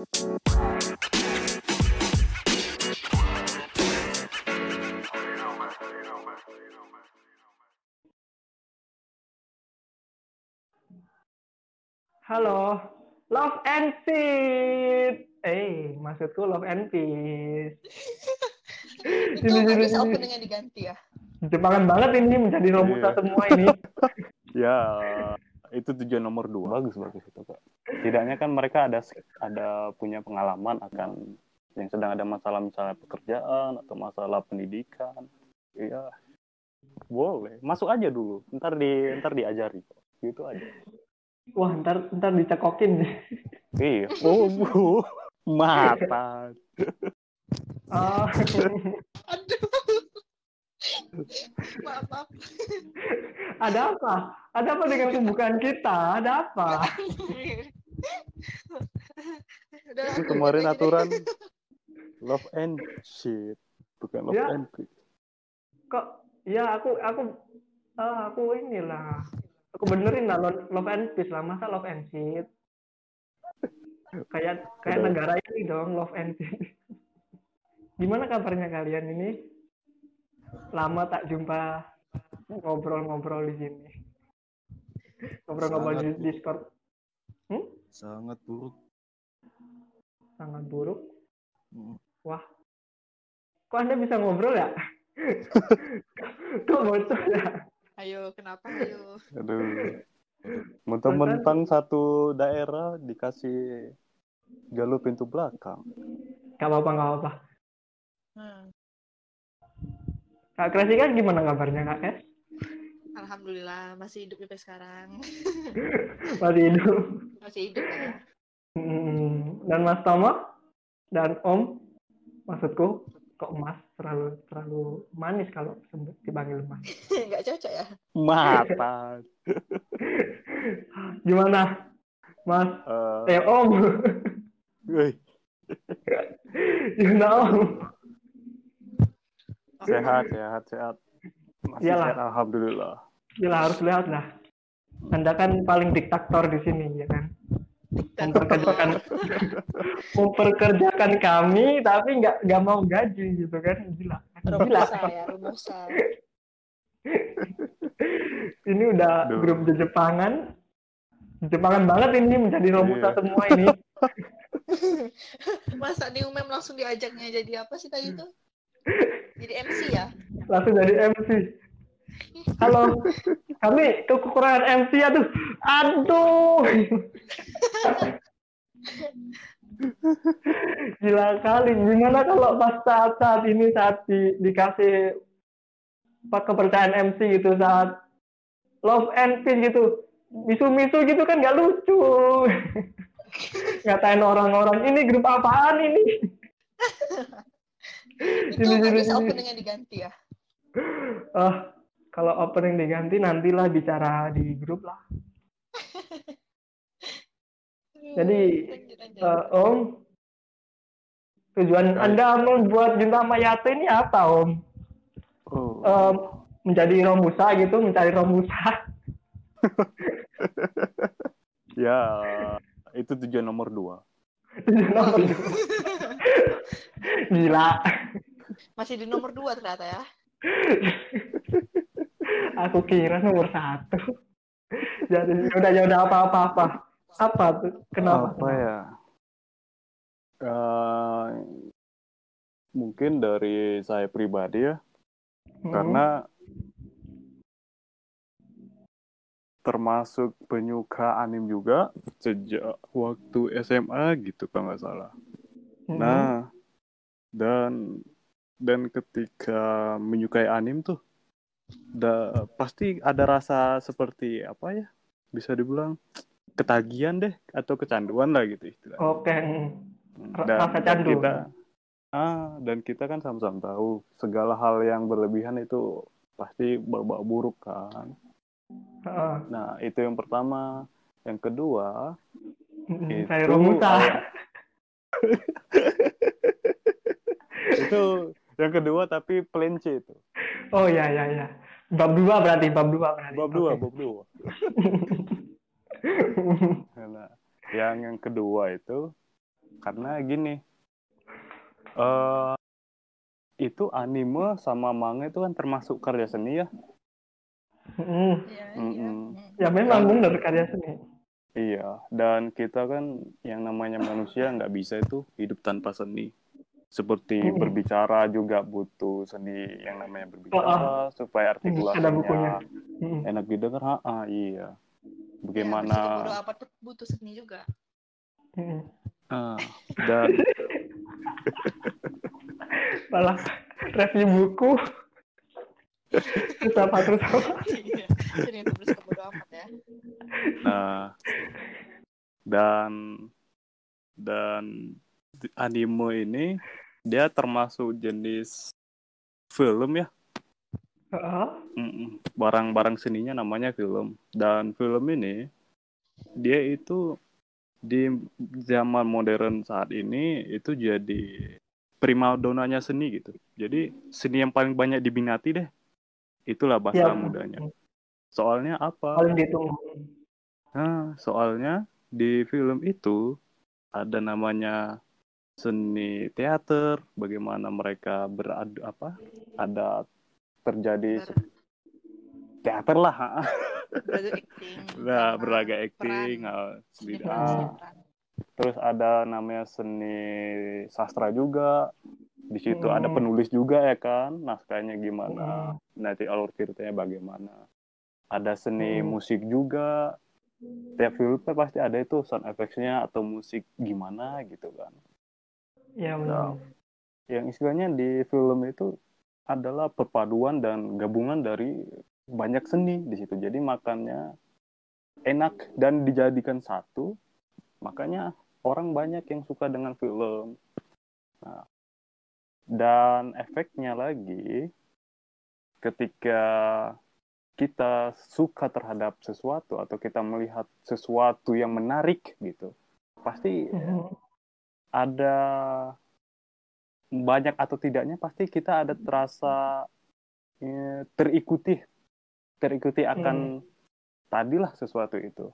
Halo, love and peace. Eh, maksudku love and peace. itu bisa openingnya diganti ya Jepangan banget ini menjadi romusa Iya. semua ini. Ya, itu tujuan nomor dua. Bagus bagus itu kak. Setidaknya kan mereka ada ada punya pengalaman akan yang sedang ada masalah misalnya pekerjaan atau masalah pendidikan. Iya, boleh. Masuk aja dulu. Ntar di ntar diajari. kok. Gitu aja. Wah, ntar ntar dicekokin. Iya. Oh, bu. mata. Oh, aduh maaf maaf ada apa? Ada apa dengan pembukaan kita? Ada apa? Udah, Itu aku kemarin aturan love and shit, bukan love Ya. and peace. Kok? Ya aku aku ah, aku inilah. Aku benerin lah lo- love and peace lah. Masa love and shit? Kayak kayak negara ini dong love and peace. Gimana kabarnya kalian ini? Lama tak jumpa ngobrol-ngobrol di sini. Ngobrol-ngobrol di. Discord. sangat buruk. Sangat buruk. Mm. Wah. Kok Anda bisa ngobrol ya? Kok bocor ya? ayo kenapa ayo Aduh. Mentang-mentang satu daerah dikasih jalur pintu belakang. Gak apa-apa, gak apa-apa. Hmm. Kak Kresi kan gimana kabarnya Kak Kes? alhamdulillah masih hidup sampai sekarang Masih hidup. masih hidup ya Hmm, Dan Mas Tomo? Dan Om? Maksudku, kok Mas terlalu terlalu manis kalau sebut dipanggil Mas. nggak cocok ya Mata. Gimana? Mas? Eh, Eh Om? Gimana Om? Sehat, sehat, sehat. Masih Iyalah. sehat, alhamdulillah. Gila harus lihat lah. Anda kan paling diktator di sini ya kan. Memperkerjakan memperkerjakan kami tapi nggak nggak mau gaji gitu kan gila. Gila. Ini udah grup di Jepangan. Jepangan banget ini menjadi romusa Iya. semua ini. masa di umem langsung diajaknya jadi apa sih tadi itu jadi MC ya Langsung jadi MC. Halo, kami kekurangan MC aduh. Aduh. Gila kali. Gimana kalau pas saat saat ini saat di, dikasih apa kepercayaan MC gitu saat love and peace gitu misu-misu gitu kan nggak lucu ngatain orang-orang ini grup apaan ini itu Sini, nggak sini, bisa sini. openingnya diganti ya Ah, kalau opening diganti nantilah bicara di grup lah Jadi, Lanjut, lanjut. Eh, Om tujuan Anda membuat Junta Mayate ini apa Om Oh, Em, menjadi romusa gitu mencari romusa ya, itu tujuan nomor dua. Tujuan nomor dua. gila masih di nomor dua ternyata ya aku kira nomor satu jadi udah ya udah apa apa apa apa tuh kenapa Apa ya? Eh, mungkin dari saya pribadi ya, Hmm. karena termasuk penyuka anim juga sejak waktu SMA gitu kalau nggak salah. Hmm. Nah, dan dan ketika menyukai anim tuh, da, pasti ada rasa seperti apa ya? Bisa dibilang ketagihan deh atau kecanduan lah gitu istilahnya. oke Ra- Dan, rasa candu. kita, ah, dan kita kan sama-sama tahu segala hal yang berlebihan itu pasti berbau buruk kan. Heeh. Nah, itu yang pertama. Yang kedua, Mm, Itu, saya itu yang kedua tapi pelenci itu. oh ya ya ya bab dua berarti bab dua berarti Bab dua, Oke. bab dua. Nah, yang yang kedua itu karena gini eh itu anime sama manga itu kan termasuk karya seni ya Mm. Iya, iya. Mm-mm. Mm. Ya memang benar karya seni. Iya, dan kita kan yang namanya manusia nggak bisa itu hidup tanpa seni. Seperti Mm-mm. berbicara juga butuh seni yang namanya berbicara supaya Mm, ada bukunya. artikulasinya Mm. enak didengar. Ha, ah, iya. Ya, Bagaimana? bodo amat tuh butuh seni juga. Mm. Ah, dan Malah review buku. Terus apa terus apa? Iya. Seni itu bersikap bodo amat ya. nah dan dan anime ini dia termasuk jenis film ya Heeh. Mm-mm. barang-barang seninya namanya film dan film ini dia itu di zaman modern saat ini itu jadi primadonanya seni gitu jadi seni yang paling banyak diminati deh itulah bahasa Ya. mudanya soalnya apa Paling ditunggu. nah soalnya di film itu ada namanya seni teater bagaimana mereka beradu apa ada terjadi Ber- teater lah ha. Beragam acting. Nah, drama, beragam acting, peran, ah, ah. terus ada namanya seni sastra juga. Di situ Hmm. ada penulis juga ya kan, naskahnya gimana, Hmm. nanti alur ceritanya bagaimana. Ada seni Hmm. musik juga. Tiap film kan pasti ada itu sound effects-nya atau musik gimana gitu kan. Ya Nah, benar. yang istilahnya di film itu adalah perpaduan dan gabungan dari banyak seni di situ. Jadi makannya enak dan dijadikan satu. Makanya orang banyak yang suka dengan film. Nah, dan efeknya lagi ketika kita suka terhadap sesuatu atau kita melihat sesuatu yang menarik gitu. Pasti Mhm. ada banyak atau tidaknya pasti kita ada terasa eh, terikuti terikuti akan tadilah sesuatu itu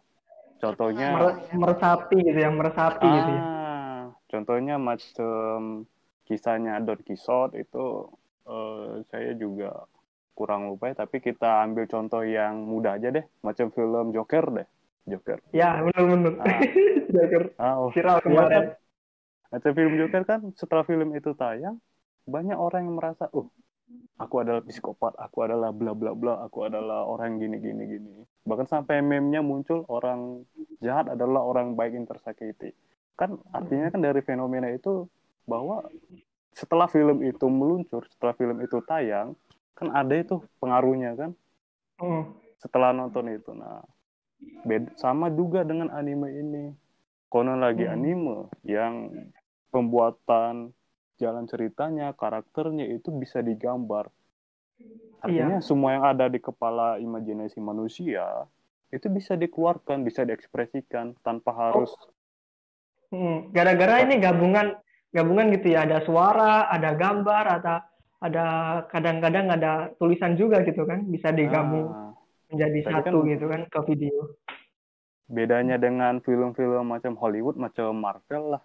contohnya Mer- meresapi gitu ya, meresapi gitu ya. ah contohnya macam kisahnya Don Quixote itu eh, saya juga kurang lupa ya, tapi kita ambil contoh yang mudah aja deh macam film Joker deh Joker Ya, benar-benar. Ah. Joker ah oh, viral Iya kan? kemarin. Macam film Joker kan setelah film itu tayang banyak orang yang merasa oh aku adalah psikopat, aku adalah bla bla bla, aku adalah orang gini gini gini. Bahkan sampai meme-nya muncul orang jahat adalah orang baik yang tersakiti. Kan artinya kan dari fenomena itu bahwa setelah film itu meluncur, setelah film itu tayang, kan ada itu pengaruhnya kan Hmm. setelah nonton itu. Nah, beda, sama juga dengan anime ini. Konon lagi Hmm. anime yang pembuatan jalan ceritanya, karakternya itu bisa digambar. Artinya semua yang ada di kepala imajinasi manusia itu bisa dikeluarkan, bisa diekspresikan tanpa harus Hmm. Gara-gara ini gabungan gabungan gitu ya, ada suara, ada gambar, ada ada kadang-kadang ada tulisan juga gitu kan, bisa digabung Nah, menjadi satu kan- gitu kan ke video. bedanya dengan film-film macam Hollywood, macam Marvel lah.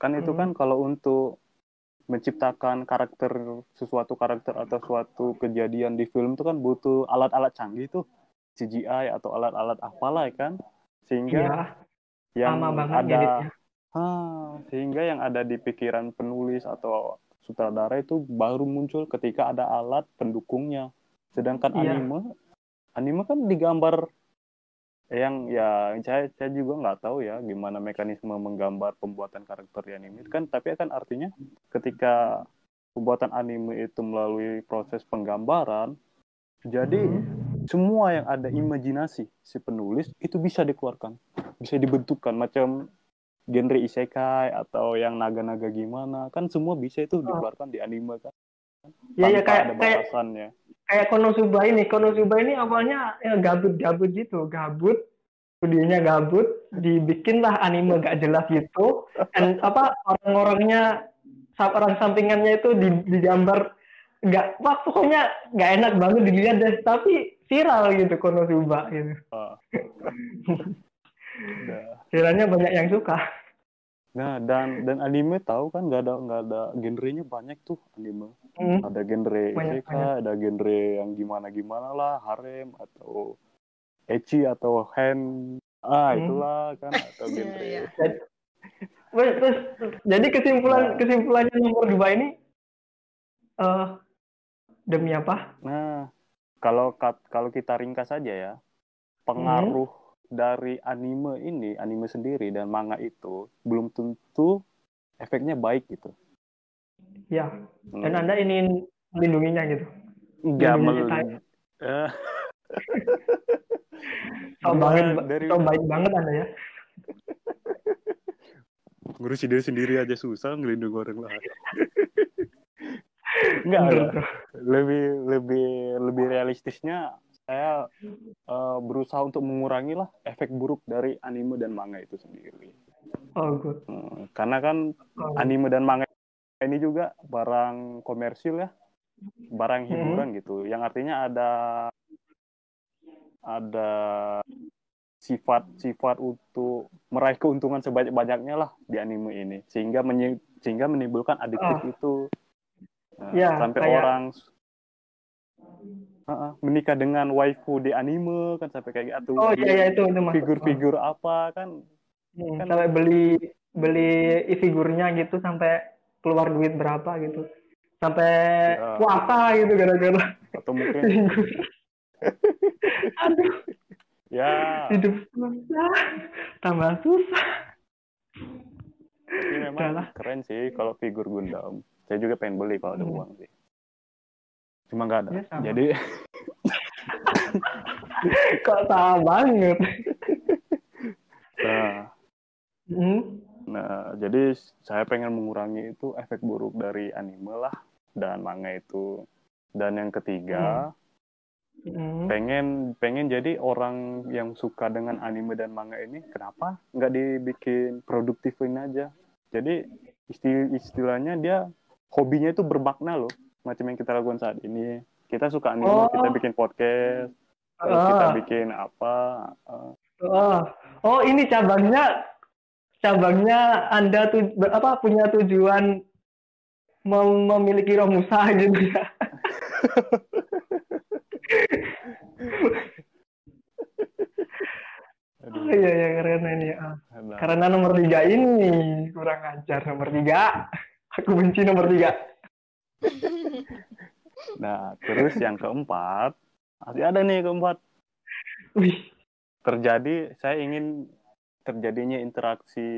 Kan itu Hmm. kan kalau untuk menciptakan karakter sesuatu karakter atau suatu kejadian di film itu kan butuh alat-alat canggih tuh CGI atau alat-alat apalah ya kan sehingga Iya, yang ada ngeditnya. Ah, sehingga yang ada di pikiran penulis atau sutradara itu baru muncul ketika ada alat pendukungnya. Sedangkan Iya. anime, anime kan digambar yang ya saya saya juga nggak tahu ya gimana mekanisme menggambar pembuatan karakter di anime kan tapi kan artinya ketika pembuatan anime itu melalui proses penggambaran jadi Hmm. semua yang ada imajinasi si penulis itu bisa dikeluarkan bisa dibentukkan macam genre isekai atau yang naga-naga gimana kan semua bisa itu dikeluarkan di anime kan Ya ya kayak ada kayak batasannya kayak Konosuba ini. Konosuba ini awalnya ya, gabut-gabut gitu, gabut. Studionya gabut, dibikinlah anime gak jelas gitu. Dan apa orang-orangnya orang sampingannya itu di- digambar nggak wah pokoknya nggak enak banget dilihat deh tapi viral gitu Konosuba gitu Ah. Udah. viralnya banyak yang suka Nah, dan dan anime tahu kan nggak ada nggak ada genrenya banyak tuh anime. Hmm. Ada genre Banyak, isekai, ada genre yang gimana gimana lah, harem atau ecchi atau hen. Ah, Hmm. itulah kan atau Iya, genre. iya. Terus, terus, jadi kesimpulan Nah. kesimpulannya nomor dua ini eh demi apa? Nah, kalau kalau kita ringkas saja ya, pengaruh dari anime ini, anime sendiri dan manga itu belum tentu efeknya baik gitu. Ya, Hmm. dan Anda ingin melindunginya gitu. Enggak melindungi. Eh, So Gimana banget, dari- so baik banget Anda ya. ngurusin diri sendiri aja susah ngelindungi orang lain. Enggak, enggak. lebih lebih lebih realistisnya saya eh, berusaha untuk mengurangi lah efek buruk dari anime dan manga itu sendiri. Oh, good. Hmm, karena kan Oh, anime dan manga ini juga barang komersil ya, barang hiburan gitu. Yang artinya ada ada sifat-sifat untuk meraih keuntungan sebanyak-banyaknya lah di anime ini, sehingga menyi- sehingga menimbulkan adiktif Ah. itu. Nah, Ya, sampai kayak- orang Ah, ah, menikah dengan waifu di anime kan sampai kayak gitu. Oh iya iya itu itu. Figur-figur apa kan Hmm, kan- sampai beli beli figurnya gitu sampai keluar duit berapa gitu. Sampai Ya. puasa gitu gara-gara atau mungkin. Aduh, ya hidup susah, tambah susah. Tapi memang keren sih kalau figur Gundam. Saya juga pengen beli kalau ada Hmm. uang sih. Cuma nggak ada. Ya, sama. Jadi Kok sama banget. nah, Hmm. nah, jadi saya pengen mengurangi itu efek buruk dari anime lah dan manga itu. Dan yang ketiga, Hmm. pengen pengen jadi orang yang suka dengan anime dan manga ini kenapa nggak dibikin produktifin aja jadi isti- istilahnya dia hobinya itu bermakna loh macam yang kita lakukan saat ini kita suka anime Oh. kita bikin podcast terus kita bikin apa Oh, oh ini cabangnya cabangnya Anda tuh apa punya tujuan mau memiliki Romusa gitu ya. aduh, Oh iya iya keren ini. Nah, Karena nomor tiga ini kurang ajar nomor tiga. Aku benci nomor tiga. Nah, terus yang keempat masih ada nih keempat. Terjadi saya ingin terjadinya interaksi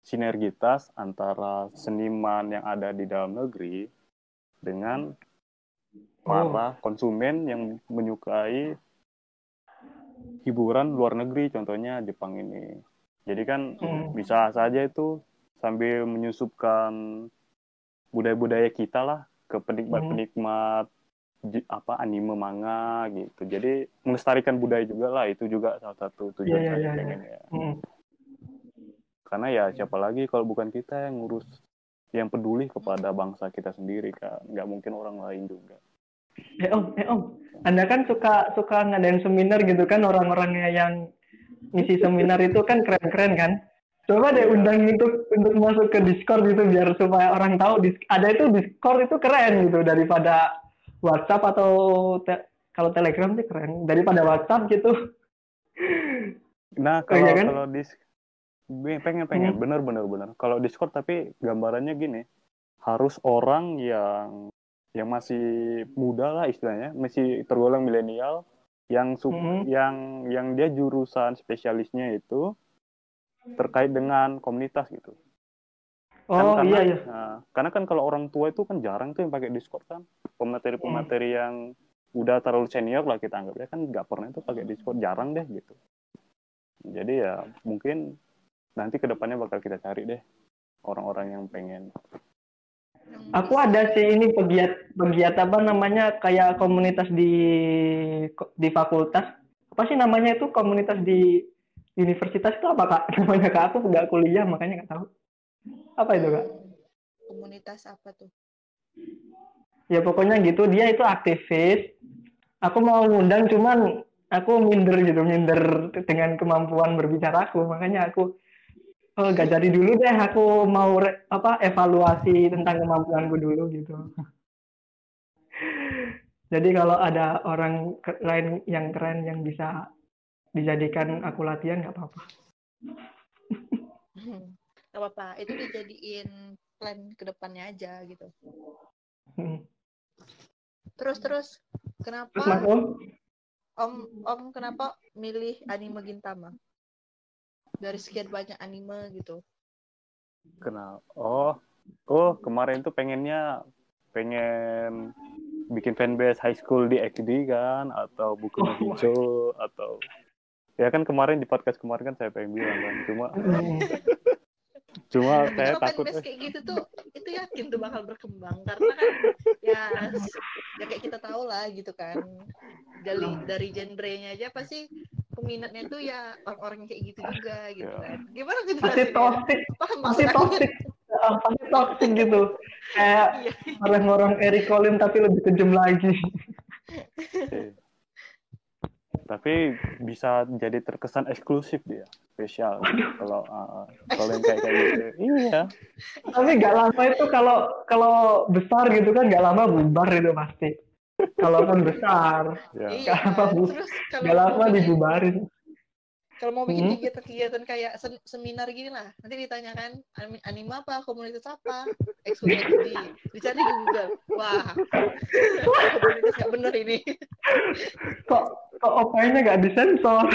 sinergitas antara seniman yang ada di dalam negeri dengan para konsumen yang menyukai hiburan luar negeri contohnya Jepang ini. Jadi kan Hmm. bisa saja itu sambil menyusupkan budaya-budaya kita lah ke penikmat-penikmat ji- apa anime manga gitu. Jadi melestarikan budaya juga lah itu juga salah satu tujuan Iya, iya, saya iya, pengen ya hmm. karena ya siapa lagi kalau bukan kita yang ngurus yang peduli kepada bangsa kita sendiri kan nggak mungkin orang lain juga. Eh om, eh om, Anda kan suka suka ngadain seminar gitu kan orang-orangnya yang ngisi seminar itu kan keren-keren kan. Coba deh Iya. undang untuk untuk masuk ke Discord gitu biar supaya orang tahu dis- ada itu Discord itu keren gitu daripada WhatsApp atau te- kalau Telegram sih keren daripada WhatsApp gitu. nah Oh, kalau iya kan? kalau dis pengen pengen Hmm. bener bener bener kalau Discord tapi gambarannya gini harus orang yang yang masih muda lah istilahnya masih tergolong milenial yang su- Hmm. yang yang dia jurusan spesialisnya itu terkait dengan komunitas gitu Kan Oh karena, iya iya. nah, karena kan kalau orang tua itu kan jarang tuh yang pakai Discord kan. Pemateri-pemateri yang udah terlalu senior lah kita anggap ya kan nggak pernah itu pakai Discord jarang deh gitu. Jadi ya mungkin nanti ke depannya bakal kita cari deh orang-orang yang pengen. Aku ada sih ini pegiat pegiat apa namanya kayak komunitas di di fakultas. Apa sih namanya itu komunitas di universitas itu apa kak? Namanya kak aku nggak kuliah makanya nggak tahu. Apa itu kak? komunitas apa tuh? Ya pokoknya gitu dia itu aktivis. Aku mau ngundang cuman aku minder gitu minder dengan kemampuan berbicara aku makanya aku oh gak jadi dulu deh aku mau re- apa evaluasi tentang kemampuanku dulu gitu jadi kalau ada orang lain yang keren yang bisa dijadikan aku latihan nggak apa-apa Gak apa-apa, itu dijadiin plan ke depannya aja gitu. Hmm. Terus terus, kenapa terus mas om Om Om kenapa milih anime Gintama? Dari sekian banyak anime gitu. Kenal. Oh, oh kemarin tuh pengennya pengen bikin fanbase high school di XD kan atau buku Oh, hijau atau ya kan kemarin di podcast kemarin kan saya pengen bilang kan cuma Hmm. cuma saya kalau takut fanbase kayak gitu tuh, itu yakin tuh bakal berkembang karena kan ya ya kayak kita tahu lah gitu kan. Dari dari genrenya aja pasti peminatnya tuh ya orang-orang kayak gitu juga gitu Ya. kan. Gimana gitu pasti toxic pasti toxic pasti toxic gitu kayak Iya. orang-orang Eric Colin tapi lebih kejam lagi Eh. Tapi bisa jadi terkesan eksklusif dia spesial. Kalau uh, kalau yang kayak kayak gitu. Iya. Tapi nggak lama itu kalau kalau besar gitu kan nggak lama bubar itu pasti. Kalau kan besar ya Iya, Kenapa, Bu? terus kalau nggak mau lama dibubarin Kalau mau bikin Hmm. kegiatan-kegiatan kayak sen- seminar gini lah, nanti ditanyakan "Anim- anime apa, komunitas apa, eksklusif di dicari di Google. Wah, komunitas nggak bener ini. kok kok opanya nggak disensor?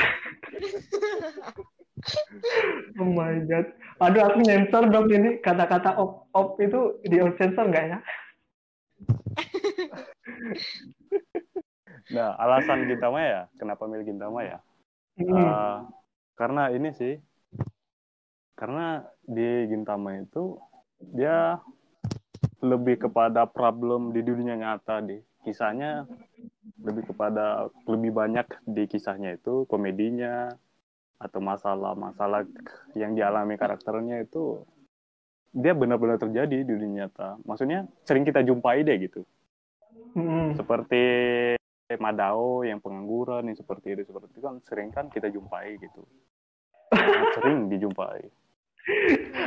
Oh my god. Aduh aku nyensor dong ini. Kata-kata op op itu di sensor nggak ya? Nah alasan Gintama ya? Kenapa milih Gintama ya Hmm. Uh, karena ini sih karena di Gintama itu dia lebih kepada problem di dunia nyata di kisahnya lebih kepada lebih banyak di kisahnya itu komedinya atau masalah-masalah yang dialami karakternya itu dia benar-benar terjadi di dunia nyata maksudnya sering kita jumpai deh gitu Hmm. seperti Madao yang pengangguran yang seperti itu seperti itu kan sering kan kita jumpai gitu. Sering dijumpai.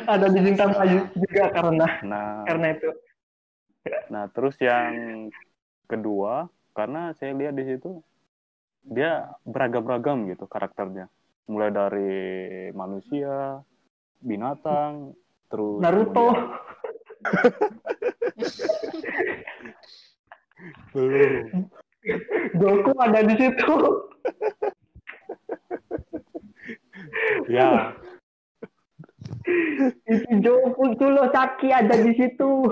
Ada di bintang Ayu juga karena nah. karena itu. Nah terus yang kedua karena saya lihat di situ dia beragam-ragam gitu karakternya. Mulai dari manusia binatang terus Naruto. kemudian- belum Goku ada di situ. Ya. Ichijo Fukulo Saki ada di situ.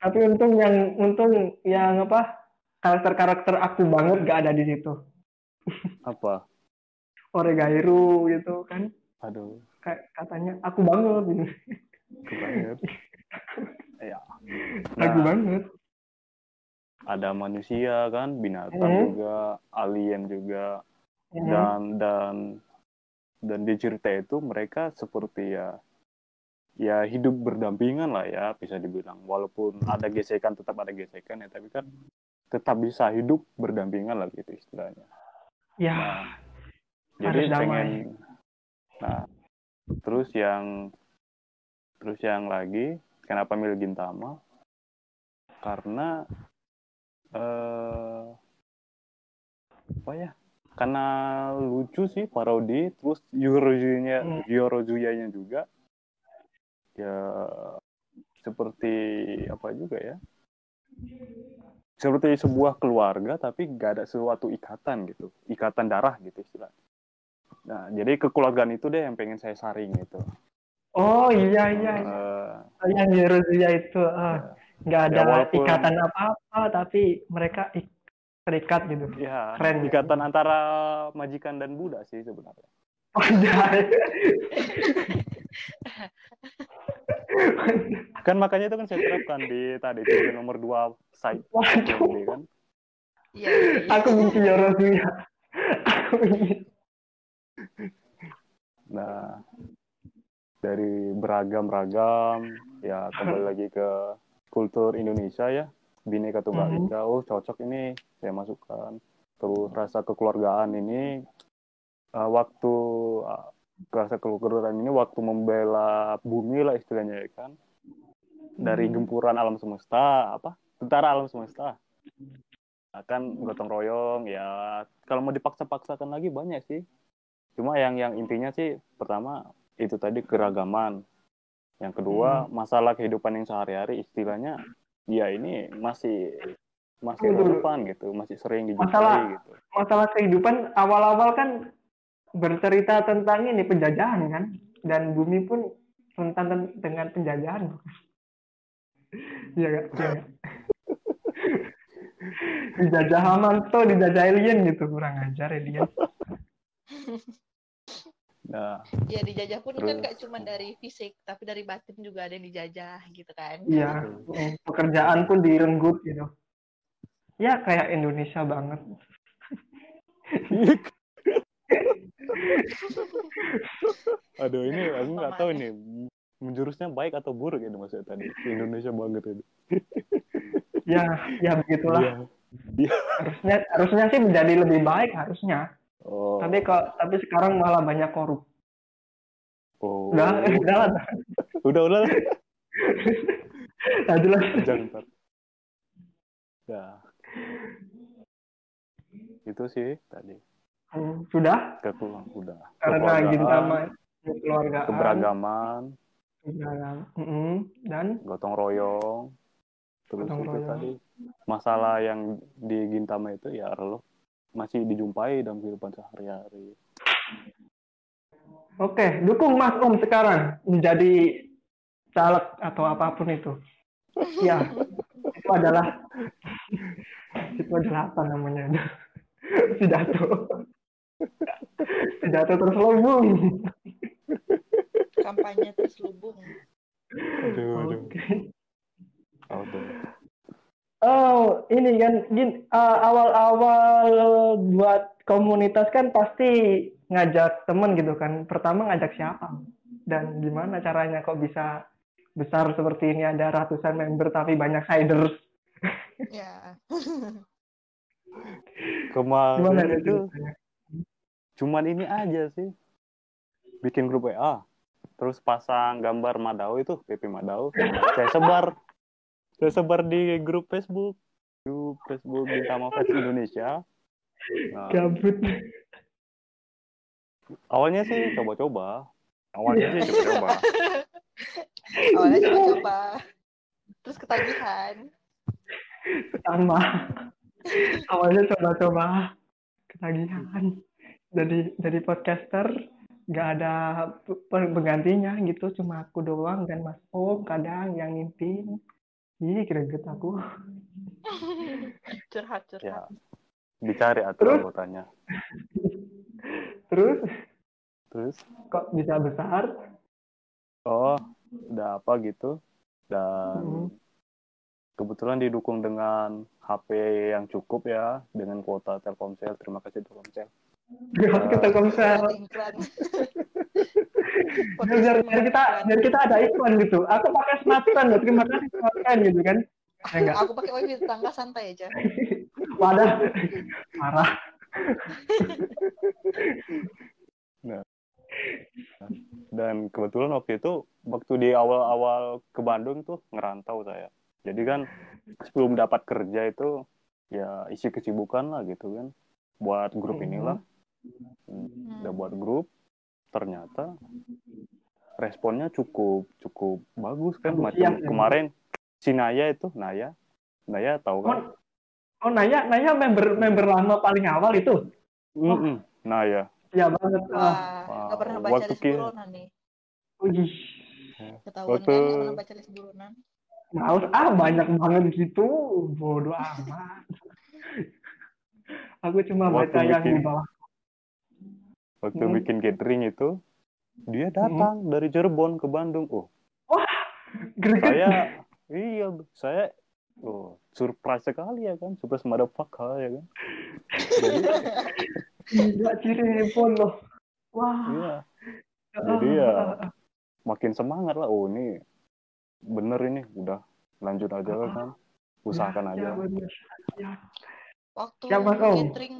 Tapi untung yang untung yang apa karakter-karakter aku banget gak ada di situ. Apa? Oregairu gitu kan. Aduh. Kayak katanya aku banget. Gitu. kebanget ya. Aku Nah, banget ada manusia kan binatang Hmm. juga alien juga Mhm. dan dan dan di cerita itu mereka seperti ya ya hidup berdampingan lah ya bisa dibilang walaupun ada gesekan tetap ada gesekan ya tapi kan tetap bisa hidup berdampingan lah gitu istilahnya ya nah jadi damai. pengen nah terus yang terus yang lagi kenapa milih Gintama karena eh apa ya? Karena lucu sih parodi terus Yorozuya-nya Hmm. Yorozuya-nya juga. Ya seperti apa juga ya? Seperti sebuah keluarga tapi gak ada suatu ikatan gitu. Ikatan darah gitu istilahnya. Nah jadi kekeluargaan itu deh yang pengen saya saring gitu. Oh iya iya. Eh, yang Yerusia itu ah, nggak ada Ya, walaupun- ikatan apa-apa tapi mereka ik- terikat gitu ya Keren. ikatan antara majikan dan budak sih sebenarnya oh iya kan makanya itu kan saya terapkan di tadi tujuan nomor dua site Waduh. ini kan Iya, iya, iya. aku benci Yerusia aku Nah, dari beragam-ragam, ya kembali lagi ke kultur Indonesia ya, Bhinneka Tunggal Ika. Oh, cocok ini. Saya masukkan. Terus rasa kekeluargaan ini uh, waktu uh, rasa keguguran ini waktu membela bumi lah istilahnya ya kan. Dari Hmm. gempuran alam semesta apa tentara alam semesta. Akan gotong royong ya. Kalau mau dipaksa-paksakan lagi banyak sih. Cuma yang yang intinya sih pertama itu tadi keragaman yang kedua masalah kehidupan yang sehari-hari istilahnya ya ini masih masih Betul. relevan gitu masih sering dijumpai Masalah- gitu. masalah kehidupan awal-awal kan bercerita tentang ini penjajahan kan? Dan bumi pun rentan dengan penjajahan. Iya gak? Iya dijajah Hamanto dijajah alien gitu kurang ajar alien nah. Ya dijajah pun kan gak cuma dari fisik, tapi dari batin juga ada yang dijajah gitu kan. iya. Mm, pekerjaan pun direnggut gitu ya kayak Indonesia banget. Aduh ini aku nggak tahu nih menjurusnya baik atau buruk ini maksudnya tadi. Indonesia banget ini. Ya ya begitulah. Iya. harusnya harusnya sih menjadi lebih baik harusnya oh. Tapi kok tapi sekarang malah banyak korup. Oh. Udah udah lah. Udah udah Nah, jelas. Jangan ya itu sih tadi. Hmm, sudah? Kekeluargaan udah. Karena gintama keluargaan. Keberagaman. Keberagaman. Mm-mm. dan? Gotong royong. Terus Gotong itu royong. tadi. Masalah yang di Gintama itu ya relo masih dijumpai dalam kehidupan sehari-hari. Oke dukung Mas Om sekarang menjadi caleg atau apa pun itu. Ya itu adalah itu adalah apa namanya? Pidato. Pidato terselubung. Kampanye terselubung. aduh aduh. Oke. aduh Oh, ini kan gin, uh, awal-awal buat komunitas kan pasti ngajak temen gitu kan. Pertama ngajak siapa? Dan gimana caranya kok bisa besar seperti ini ada ratusan member tapi banyak hiders. Ya. Kemarin itu ceritanya? cuman ini aja sih bikin grup WA terus pasang gambar Madao itu PP Madao saya sebar saya sebar di grup Facebook grup Facebook Bintama Fans Indonesia nah, Gabut. awalnya sih coba-coba awalnya sih coba-coba Awalnya coba-coba. Terus ketagihan. Sama. Awalnya coba-coba ketagihan. Jadi jadi podcaster nggak ada pe- penggantinya gitu cuma aku doang dan Mas Om kadang yang ngintin Ih, greget aku. Curhat, ya curhat. dicari Terus? atuh anggotanya Terus terus kok bisa besar? oh udah apa gitu dan Hmm. kebetulan didukung dengan HP yang cukup ya dengan kuota Telkomsel terima kasih Telkomsel Gak kita komsel. Iklan. Biar, biar kita biar kita ada iklan gitu. Aku pakai smartphone, loh. terima kasih smartphone gitu kan. Ya enggak? Aku pakai wifi tetangga santai aja. Wadah. Parah. dan kebetulan waktu itu waktu di awal-awal ke Bandung tuh ngerantau saya jadi kan sebelum dapat kerja itu ya isi kesibukan lah gitu kan buat grup Mhm. inilah Hmm, udah buat grup ternyata responnya cukup cukup bagus kan Bagus, macam iya, iya. kemarin si Naya itu Naya Naya tahu kan Oh, oh Naya, Naya member member lama paling awal itu. Mm-mm, Naya Ya banget. Ah. Wah, Wah, nggak pernah baca waktu list buronan nih. Wih. Ketahuan Waktu- kan nggak pernah baca list buronan. Males ah banyak banget gitu. Bodoh amat. Aku cuma Waktu baca yang di bawah. Waktu Hmm. bikin gathering itu dia datang dari Cirebon ke Bandung. Oh. Greget. saya iya saya oh surprise sekali ya kan. Surprise motherfucker ya kan. Jadi Gila Cirebon loh. Wah. iya. Jadi ya makin semangat lah. Oh ini bener ini. Udah lanjut aja lah kan. Usahakan Ya, aja. bener. Ya. Waktu Siapa, catering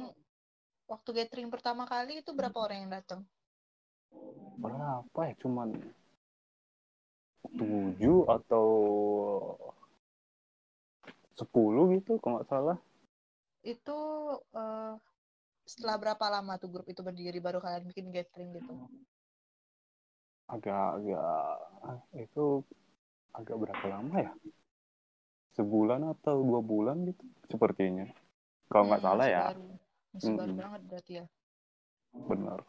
waktu gathering pertama kali itu berapa orang yang datang? berapa ya? Cuman tujuh atau sepuluh gitu kalau nggak salah. Itu eh, setelah berapa lama tuh grup itu berdiri? Baru kalian bikin gathering gitu? agak agak itu agak berapa lama ya? Sebulan atau dua bulan gitu sepertinya. Kalau nggak Hmm, salah ya. baru. Masih baru Mm-mm. banget berarti ya. benar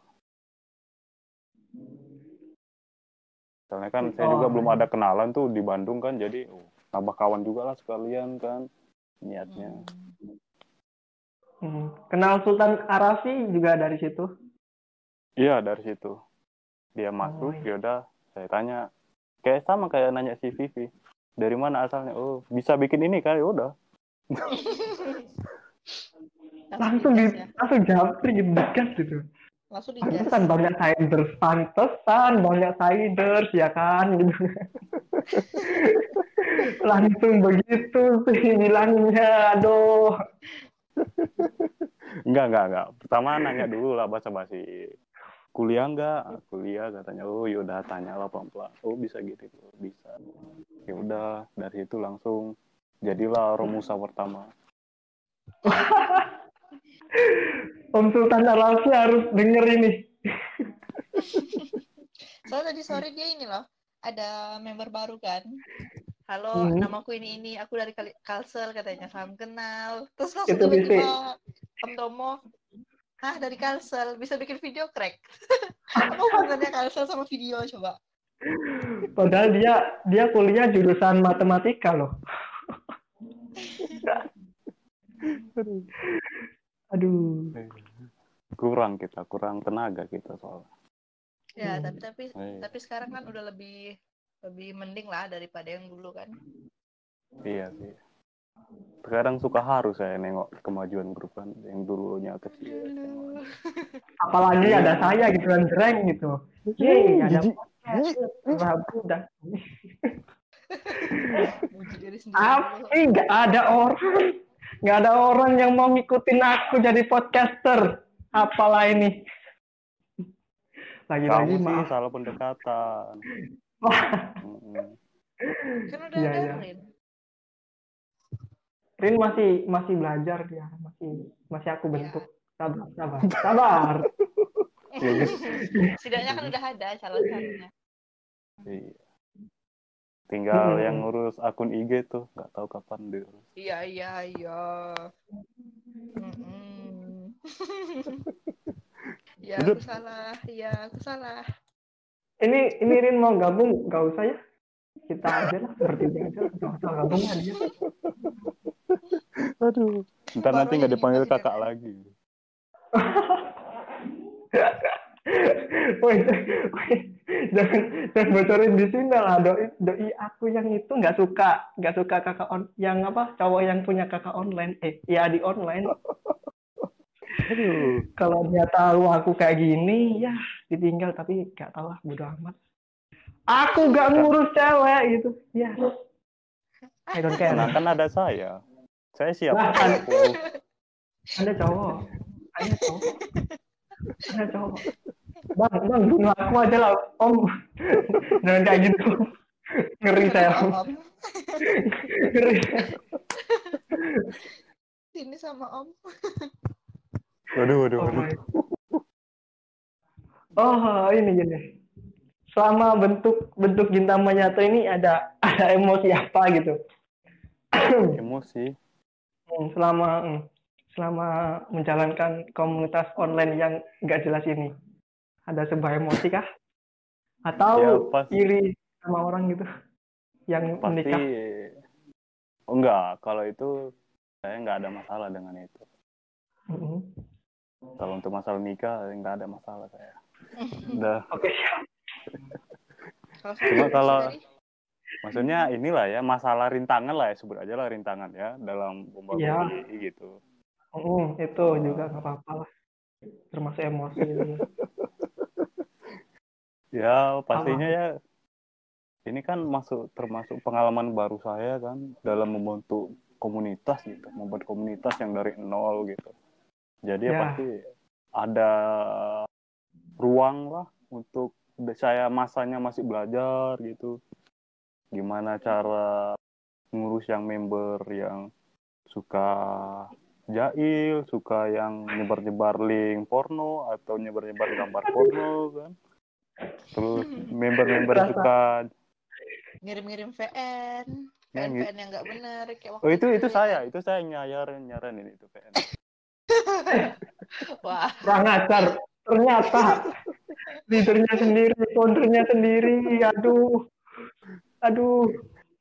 soalnya kan saya juga Oh. belum ada kenalan tuh di Bandung kan jadi oh, nambah kawan juga lah sekalian kan niatnya Hmm. Hmm. Kenal Sultan Arafi juga dari situ. iya dari situ dia masuk iya. yaudah saya tanya kayak sama kayak nanya si Vivi dari mana asalnya oh bisa bikin ini kan ya udah Langsung di, ya. langsung japri digas gitu. Langsung digas. Pantesan banyak siders, pantesan banyak siders ya kan gitu. Langsung begitu sih bilangnya, aduh. Enggak, enggak, enggak. Pertama nanya dulu lah bahasa basi. Kuliah enggak? Kuliah katanya. Oh, yaudah tanya lah pelan-pelan. Oh, bisa gitu. Bisa. Ya udah, dari situ langsung jadilah Romusa pertama. Om Sultan Arafi harus denger ini. Soalnya tadi sore dia ini loh, ada member baru kan. Halo, Hmm. namaku ini ini, aku dari Kalsel katanya, salam kenal. Terus langsung Itu tiba-tiba Om Tomo, ah dari Kalsel, bisa bikin video crack. Apa hubungannya Kalsel sama video coba? Padahal dia dia kuliah jurusan matematika loh. Aduh. Kurang kita, kurang tenaga kita soalnya. Ya, Hmm. tapi tapi Eh, tapi sekarang kan udah lebih lebih mending lah daripada yang dulu kan. iya sih. Sekarang suka harus saya nengok kemajuan grup kan yang dulunya kecil. Dulu. Apalagi ada saya gitu kan jreng gitu. Yeay, ada Jijik. podcast. Rabu dah. Muji diri sendiri dulu. Tapi nggak ada orang. Nggak ada orang yang mau ngikutin aku jadi podcaster. Apalah ini. Lagi-lagi maaf. salah pendekatan. Kan udah Iya, ada iya. Rin. Rin masih masih belajar dia, masih masih aku Iya. bentuk. Sabar, sabar, sabar. Ya, guys. Setidaknya kan udah ada calon-calonnya. Iya. Tinggal Hmm. yang ngurus akun IG tuh, nggak tahu kapan diurus. Iya, iya, iya. Mm-mm. ya, aku salah. Iya, aku salah. Ini ini Rin mau gabung, nggak usah ya. Kita aja lah, bertiga aja. Nggak usah gabung ya dia. Aduh. Ntar nanti Baru nggak ini dipanggil kakak lagi. Woi, jangan jangan bocorin di sini lah doi doi aku yang itu nggak suka. Nggak suka kakak on yang apa cowok yang punya kakak online. Eh ya di online. Aduh. kalau dia tahu aku kayak gini ya ditinggal. Tapi nggak tahu lah bodo amat. Aku nggak ngurus cewek gitu. Ya. I don't care. Nah, kan ada saya. Saya siap. Nah, aku. ada cowok. Ada cowok ada cowok bang bang bunuh aku aja lah om. Jangan kayak gitu. Ngeri saya. Om. Ngeri. Sini sama Om. Waduh, waduh, oh, waduh. my. oh ini gini. Selama bentuk bentuk Gintama Nyato ini ada ada emosi apa gitu? Emosi. Hmm, selama hmm, selama menjalankan komunitas online yang nggak jelas ini ada sebuah emosi kah atau Ya, pas- iri sama orang gitu yang Pasti. menikah Oh, enggak, kalau itu saya nggak ada masalah dengan itu. Mhm. Kalau untuk masalah nikah, nggak ada masalah saya. Udah. oke siap. Kalau Cuma kalau- Maksudnya inilah ya, masalah rintangan lah ya, sebut aja lah rintangan ya, dalam membangun Iya. diri gitu. Mhm, itu juga nggak apa-apa lah termasuk emosi. Ya, pastinya ya, ini kan masuk termasuk pengalaman baru saya kan, dalam membentuk komunitas gitu, membuat komunitas yang dari nol gitu. Jadi ya, Ya. pasti ada ruang lah untuk saya masanya masih belajar gitu gimana cara ngurus yang member yang suka jahil suka yang nyebar-nyebar link porno atau nyebar-nyebar gambar porno kan? Terus member-member Rasa- suka Ngirim-ngirim VN. VN. VN yang nggak benar kayak waktu oh itu itu ya. saya itu saya nyayarin nyaranin itu PN Wah, kurang ajar. Ternyata leadernya sendiri foundernya sendiri. Aduh. Aduh.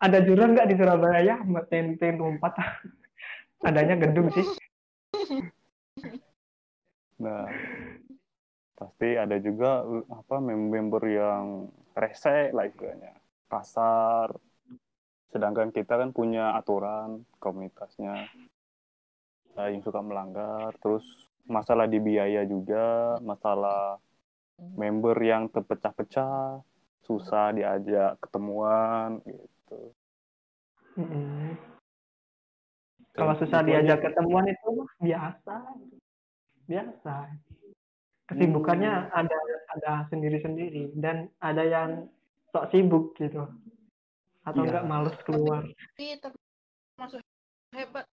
Ada jurang nggak di Surabaya? Mbak TNT lompat adanya gedung sih Nah, pasti ada juga uh, apa member yang rese lah istilahnya, kasar. Sedangkan kita kan punya aturan komunitasnya Nah, yang suka melanggar, terus masalah di biaya juga, masalah member yang terpecah-pecah, susah diajak ketemuan gitu. Mm-mm. Kalau susah itu diajak aja. ketemuan itu mah biasa biasa kesibukannya Hmm. ada ada sendiri-sendiri dan ada yang sok sibuk gitu atau Iya. enggak males keluar tapi termasuk hebat.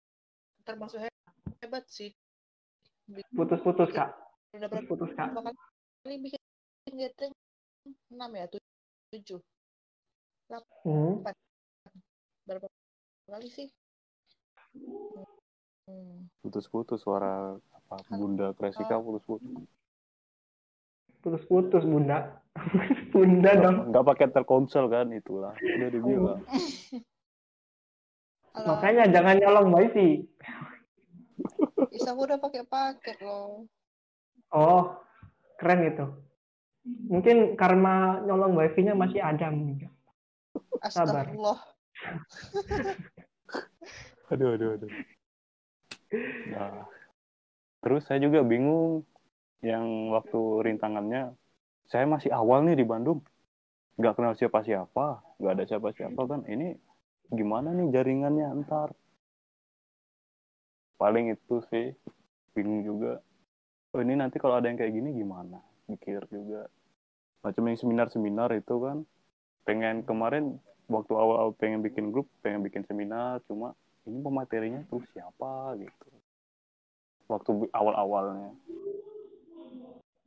Termasuk he- hebat sih. putus-putus kak Udah berapa putus kak kali bikin gathering? 6 ya? 7. Hmm. Berapa kali sih? Hmm. putus-putus suara apa Bunda Kresika putus-putus. putus-putus bunda bunda dong Nggak pakai Telkomsel kan itulah. Udah dibilang. Makanya jangan nyolong wifi Isa gua udah pakai paket loh. oh keren itu mungkin karena nyolong wifi-nya masih ada mungkin. Sabar. Astagfirullah. Aduh, aduh, aduh. Nah, terus saya juga bingung yang waktu rintangannya, saya masih awal nih di Bandung, nggak kenal siapa-siapa, nggak ada siapa-siapa kan, ini gimana nih jaringannya ntar? Paling itu sih, bingung juga. Oh ini nanti kalau ada yang kayak gini gimana? Mikir juga. Macam yang seminar-seminar itu kan, pengen kemarin waktu awal-awal pengen bikin grup, pengen bikin seminar, cuma ini pematerinya tuh siapa gitu. Waktu awal-awalnya.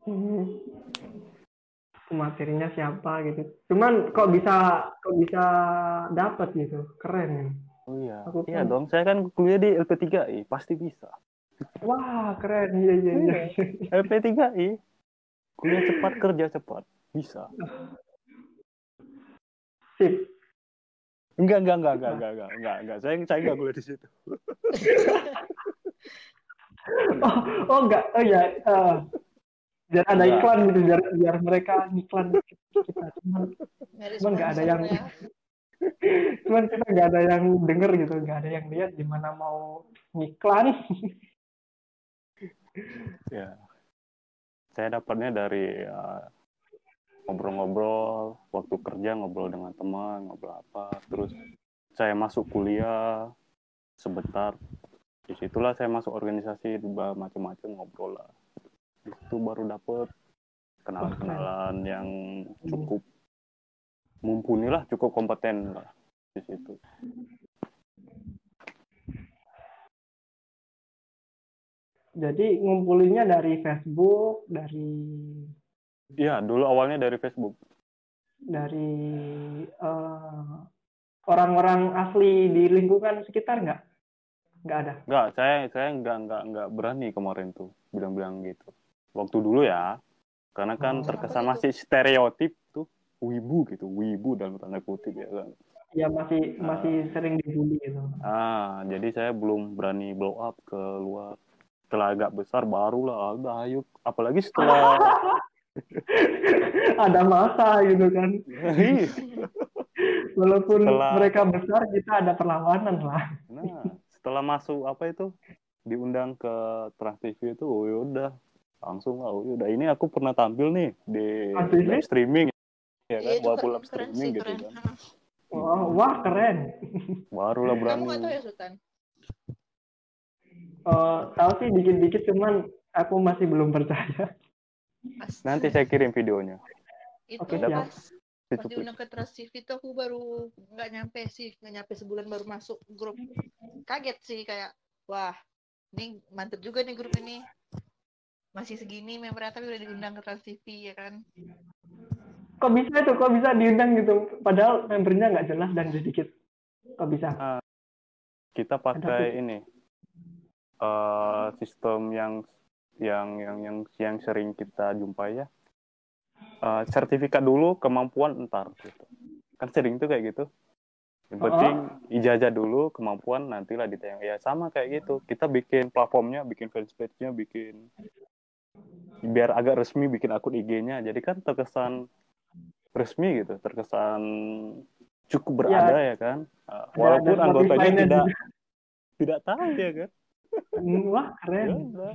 Hmm. materinya siapa gitu. Cuman kok bisa kok bisa dapat gitu. Keren oh iya. Aku iya kan- dong saya kan kuliah di LP3I pasti bisa. Wah keren. Iya iya iya. LP3I kuliah cepat kerja cepat bisa. Sip enggak enggak enggak enggak enggak enggak enggak, enggak. saya saya enggak kuliah di situ oh, oh enggak oh ya eh, biar ada Enggak. iklan gitu biar biar mereka iklan kita cuman Nyari Emang nggak ada yang- ya. cuman kita nggak ada yang denger gitu nggak ada yang lihat gimana mau iklan ya saya dapatnya dari ya, ngobrol-ngobrol waktu kerja ngobrol dengan teman ngobrol apa terus saya masuk kuliah sebentar. Di situlah saya masuk organisasi macam-macam ngobrol lah. Itu baru dapet kenalan-kenalan yang cukup mumpuni lah cukup kompeten lah di situ. Jadi ngumpulinnya dari Facebook dari Iya, dulu awalnya dari Facebook. dari eh, orang-orang asli di lingkungan sekitar nggak nggak ada Enggak, saya saya enggak enggak enggak berani kemarin tuh bilang-bilang gitu. Waktu dulu ya, karena kan Oh. terkesan masih stereotip tuh wibu gitu, wibu dalam tanda kutip ya kan. ya masih Ah. masih sering dibully gitu Ah, jadi saya belum berani blow up ke luar. Setelah agak besar barulah udah ayo apalagi setelah ada masa gitu kan Iya. walaupun Setelah- mereka besar kita ada perlawanan lah Nah, setelah masuk apa itu diundang ke Trans TV itu, oh yaudah langsung lah, oh yaudah ini aku pernah tampil nih di live streaming ya kan, Iya, walaupun live keren streaming gitu keren. kan, wah, wah keren barulah Kamu berani. nggak tahu ya Sultan? Eh, tahu sih dikit-dikit cuman aku masih belum percaya. Pas, Nanti saya kirim videonya. itu Oke, pas, siap. pas Itu- diundang ke Trans TV itu aku baru nggak nyampe sih, nggak nyampe sebulan baru masuk grup. Kaget sih kayak, wah, ini mantep juga nih grup ini. Masih segini membernya tapi udah diundang ke Trans TV ya kan. Kok bisa tuh? Kok bisa diundang gitu? Padahal membernya nggak jelas dan sedikit. Kok bisa? Kita pakai ini eh sistem yang yang yang yang yang sering kita jumpai ya. Eh, sertifikat dulu, kemampuan entar gitu. Kan sering tuh kayak gitu. Yang penting ijazah dulu, kemampuan nantilah ditayang. Ya sama kayak gitu. Kita bikin platformnya, bikin fanspage-nya, bikin biar agak resmi bikin akun IG-nya. Jadi kan terkesan resmi gitu, terkesan cukup berada ya, kan. Uh, walaupun anggotanya tidak juga. tidak tahu ya kan. Wah, Ya keren. udah.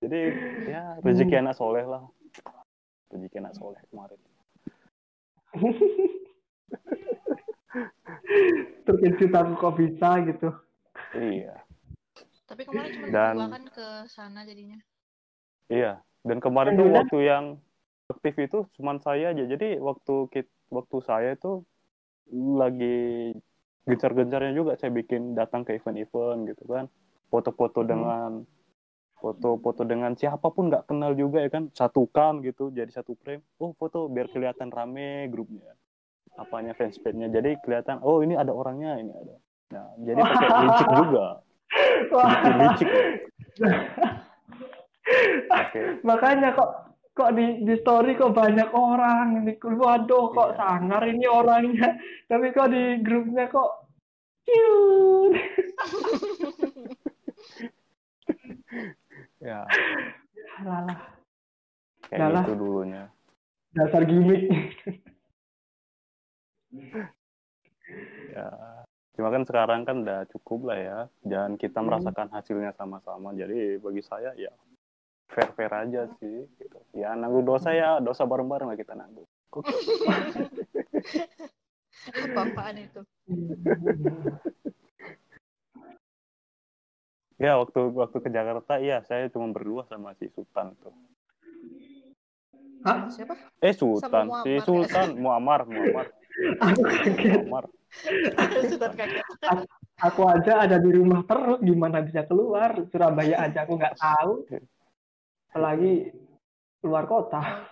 Jadi ya rezeki anak soleh lah. Rezeki anak soleh kemarin. Terkejut aku kok bisa gitu. Iya, Tapi kemarin cuma Dan- kan ke sana jadinya. iya. Dan kemarin Dan tuh waktu yang aktif itu cuman saya aja. Jadi waktu kit, waktu saya itu lagi gencar-gencarnya juga saya bikin datang ke event-event gitu kan. Foto-foto Hmm. dengan foto-foto dengan siapa pun nggak kenal juga ya kan satukan gitu jadi satu frame. Oh foto biar kelihatan rame grupnya apanya fanspage-nya jadi kelihatan oh ini ada orangnya ini ada. Nah jadi pakai licik juga. Wah, bikin licik. Oke. Makanya kok kok di di story kok banyak orang ini. Waduh kok Iya. sangar ini orangnya. Tapi kok di grupnya kok cute ya. Alah, kayak Yalah. gitu dulunya. Dasar gimmick ya. Cuma kan sekarang kan udah cukup lah ya. Dan kita Hmm. merasakan hasilnya sama-sama. Jadi bagi saya ya fair fair aja sih gitu. ya nanggung dosa ya dosa bareng-bareng lah kita nanggung. Kok? Apa-apaan itu? ya waktu waktu ke Jakarta iya saya cuma berdua sama si Sultan tuh Hah? Siapa? eh Sultan si ya. Sultan Muammar Muammar aku kaget Muammar kaget. aku aja ada di rumah terus gimana bisa keluar Surabaya aja aku nggak tahu apalagi keluar kota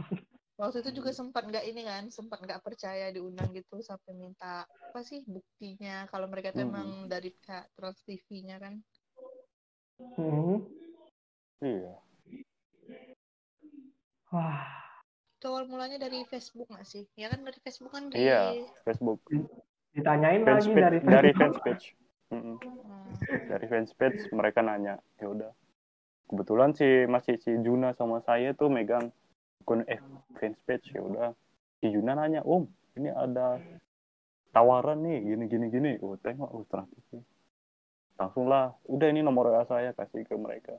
Waktu itu juga sempat nggak ini kan, sempat nggak percaya diundang gitu sampai minta apa sih buktinya kalau mereka tuh Hmm. emang dari pihak Trans TV-nya kan. Hmm. iya wah Itu awal mulanya dari Facebook nggak sih? Ya kan dari Facebook kan di iya Facebook ditanyain lagi dari fanspage dari Facebook. fanspage. Hmm. dari fanspage mereka nanya ya udah kebetulan si masih si Juna sama saya tuh megang akun eh fanspage ya udah si Juna nanya om ini ada tawaran nih gini gini gini oh tengok oh ternyata sih langsung lah udah ini nomor WA saya kasih ke mereka.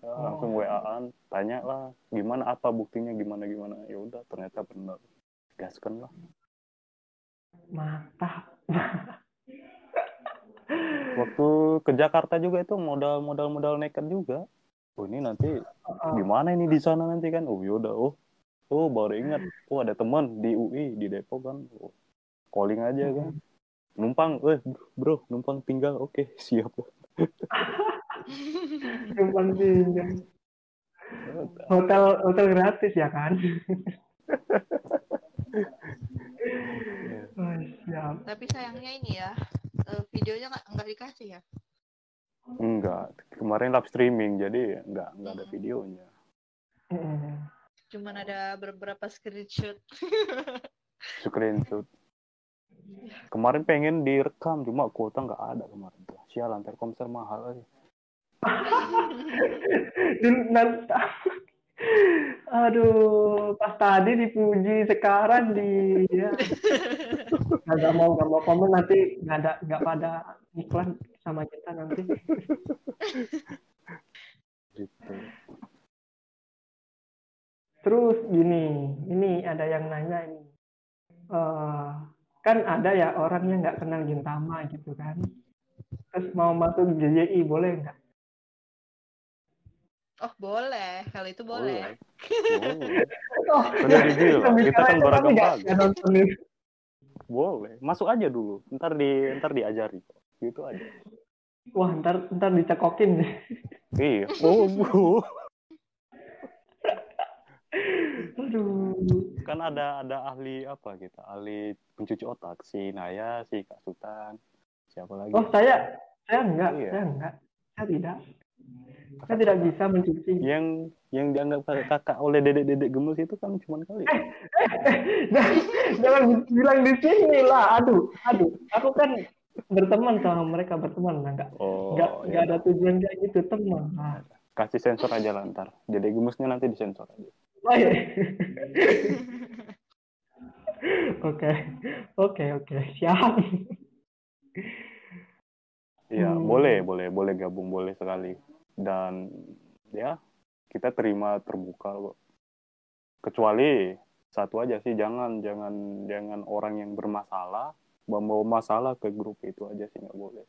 Ya, langsung WA-an tanya lah gimana apa buktinya gimana gimana. Ya udah ternyata benar. Gaskan lah. Mantap. Waktu ke Jakarta juga itu modal modal modal nekat juga. Oh ini nanti Oh, gimana ini di sana nanti kan? Oh yaudah oh. Oh baru ingat. Oh ada teman di UI di Depok kan. Oh, calling aja kan numpang eh bro numpang tinggal oke siap. Numpang pinjam hotel hotel gratis ya kan? Oh, siap. Tapi sayangnya ini ya, eh, videonya nggak nggak dikasih ya. enggak kemarin live streaming jadi enggak enggak ada videonya. Mm. Cuman ada beberapa screenshot. screenshot kemarin pengen direkam cuma kuota nggak ada kemarin tuh. Sialan telkomsel mahal aja. Aduh pas tadi dipuji sekarang di ya. Nggak mau nggak mau komen nanti nggak ada nggak pada iklan sama kita nanti. Gitu. Terus gini ini ada yang nanya ini. Eh, kan ada ya orang yang nggak kenal Gintama gitu kan terus mau masuk JJI boleh nggak Oh boleh, kalau itu boleh. Boleh. Oh, Sudah dibilang, kita kan beragam itu. Boleh. Masuk aja dulu. Ntar di ntar diajari. Gitu aja. Wah, ntar ntar dicekokin. Iya. Oh, bu. Aduh. kan ada ada ahli apa kita? Ahli pencuci otak si Naya, si Kak Sultan. Siapa lagi? Oh, saya saya enggak, Iya. saya enggak. Saya tidak. Saya tidak bisa mencuci. Yang yang dianggap kakak, kakak oleh dedek-dedek gemes itu kan cuma kali. jangan, jangan bilang di sini lah. Aduh, aduh. Aku kan berteman sama mereka berteman, nah, enggak Oh, enggak ya. enggak ada tujuan kayak gitu teman. Nah, Kasih sensor aja lah ntar. Dedek gemesnya nanti disensor aja. Oke, oke, oke, siap. Iya, Hmm. boleh, boleh, boleh gabung, boleh sekali. Dan ya, kita terima terbuka kok. Kecuali satu aja sih, jangan, jangan, jangan orang yang bermasalah membawa masalah ke grup itu aja sih nggak boleh.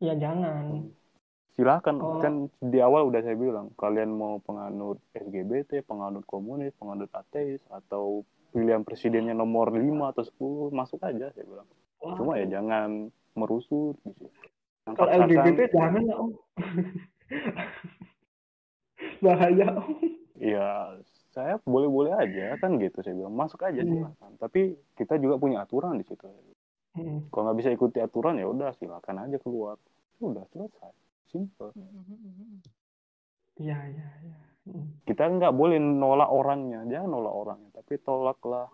Ya jangan. Silakan, Oh. kan di awal udah saya bilang, kalian mau penganut LGBT, penganut komunis, penganut ateis, atau pilihan presidennya nomor 5 atau 10, masuk aja saya bilang. Wah, Cuma ya jangan merusuh gitu. Kalau LGBT jangan ya om. Bahaya om. Ya, saya boleh-boleh aja kan gitu saya bilang masuk aja Hmm. silakan. Tapi kita juga punya aturan di situ. Hmm. Kalau nggak bisa ikuti aturan ya udah silakan aja keluar. Sudah selesai. Simple. Iya, iya, iya. Hmm. Kita nggak boleh nolak orangnya, jangan nolak orangnya, tapi tolaklah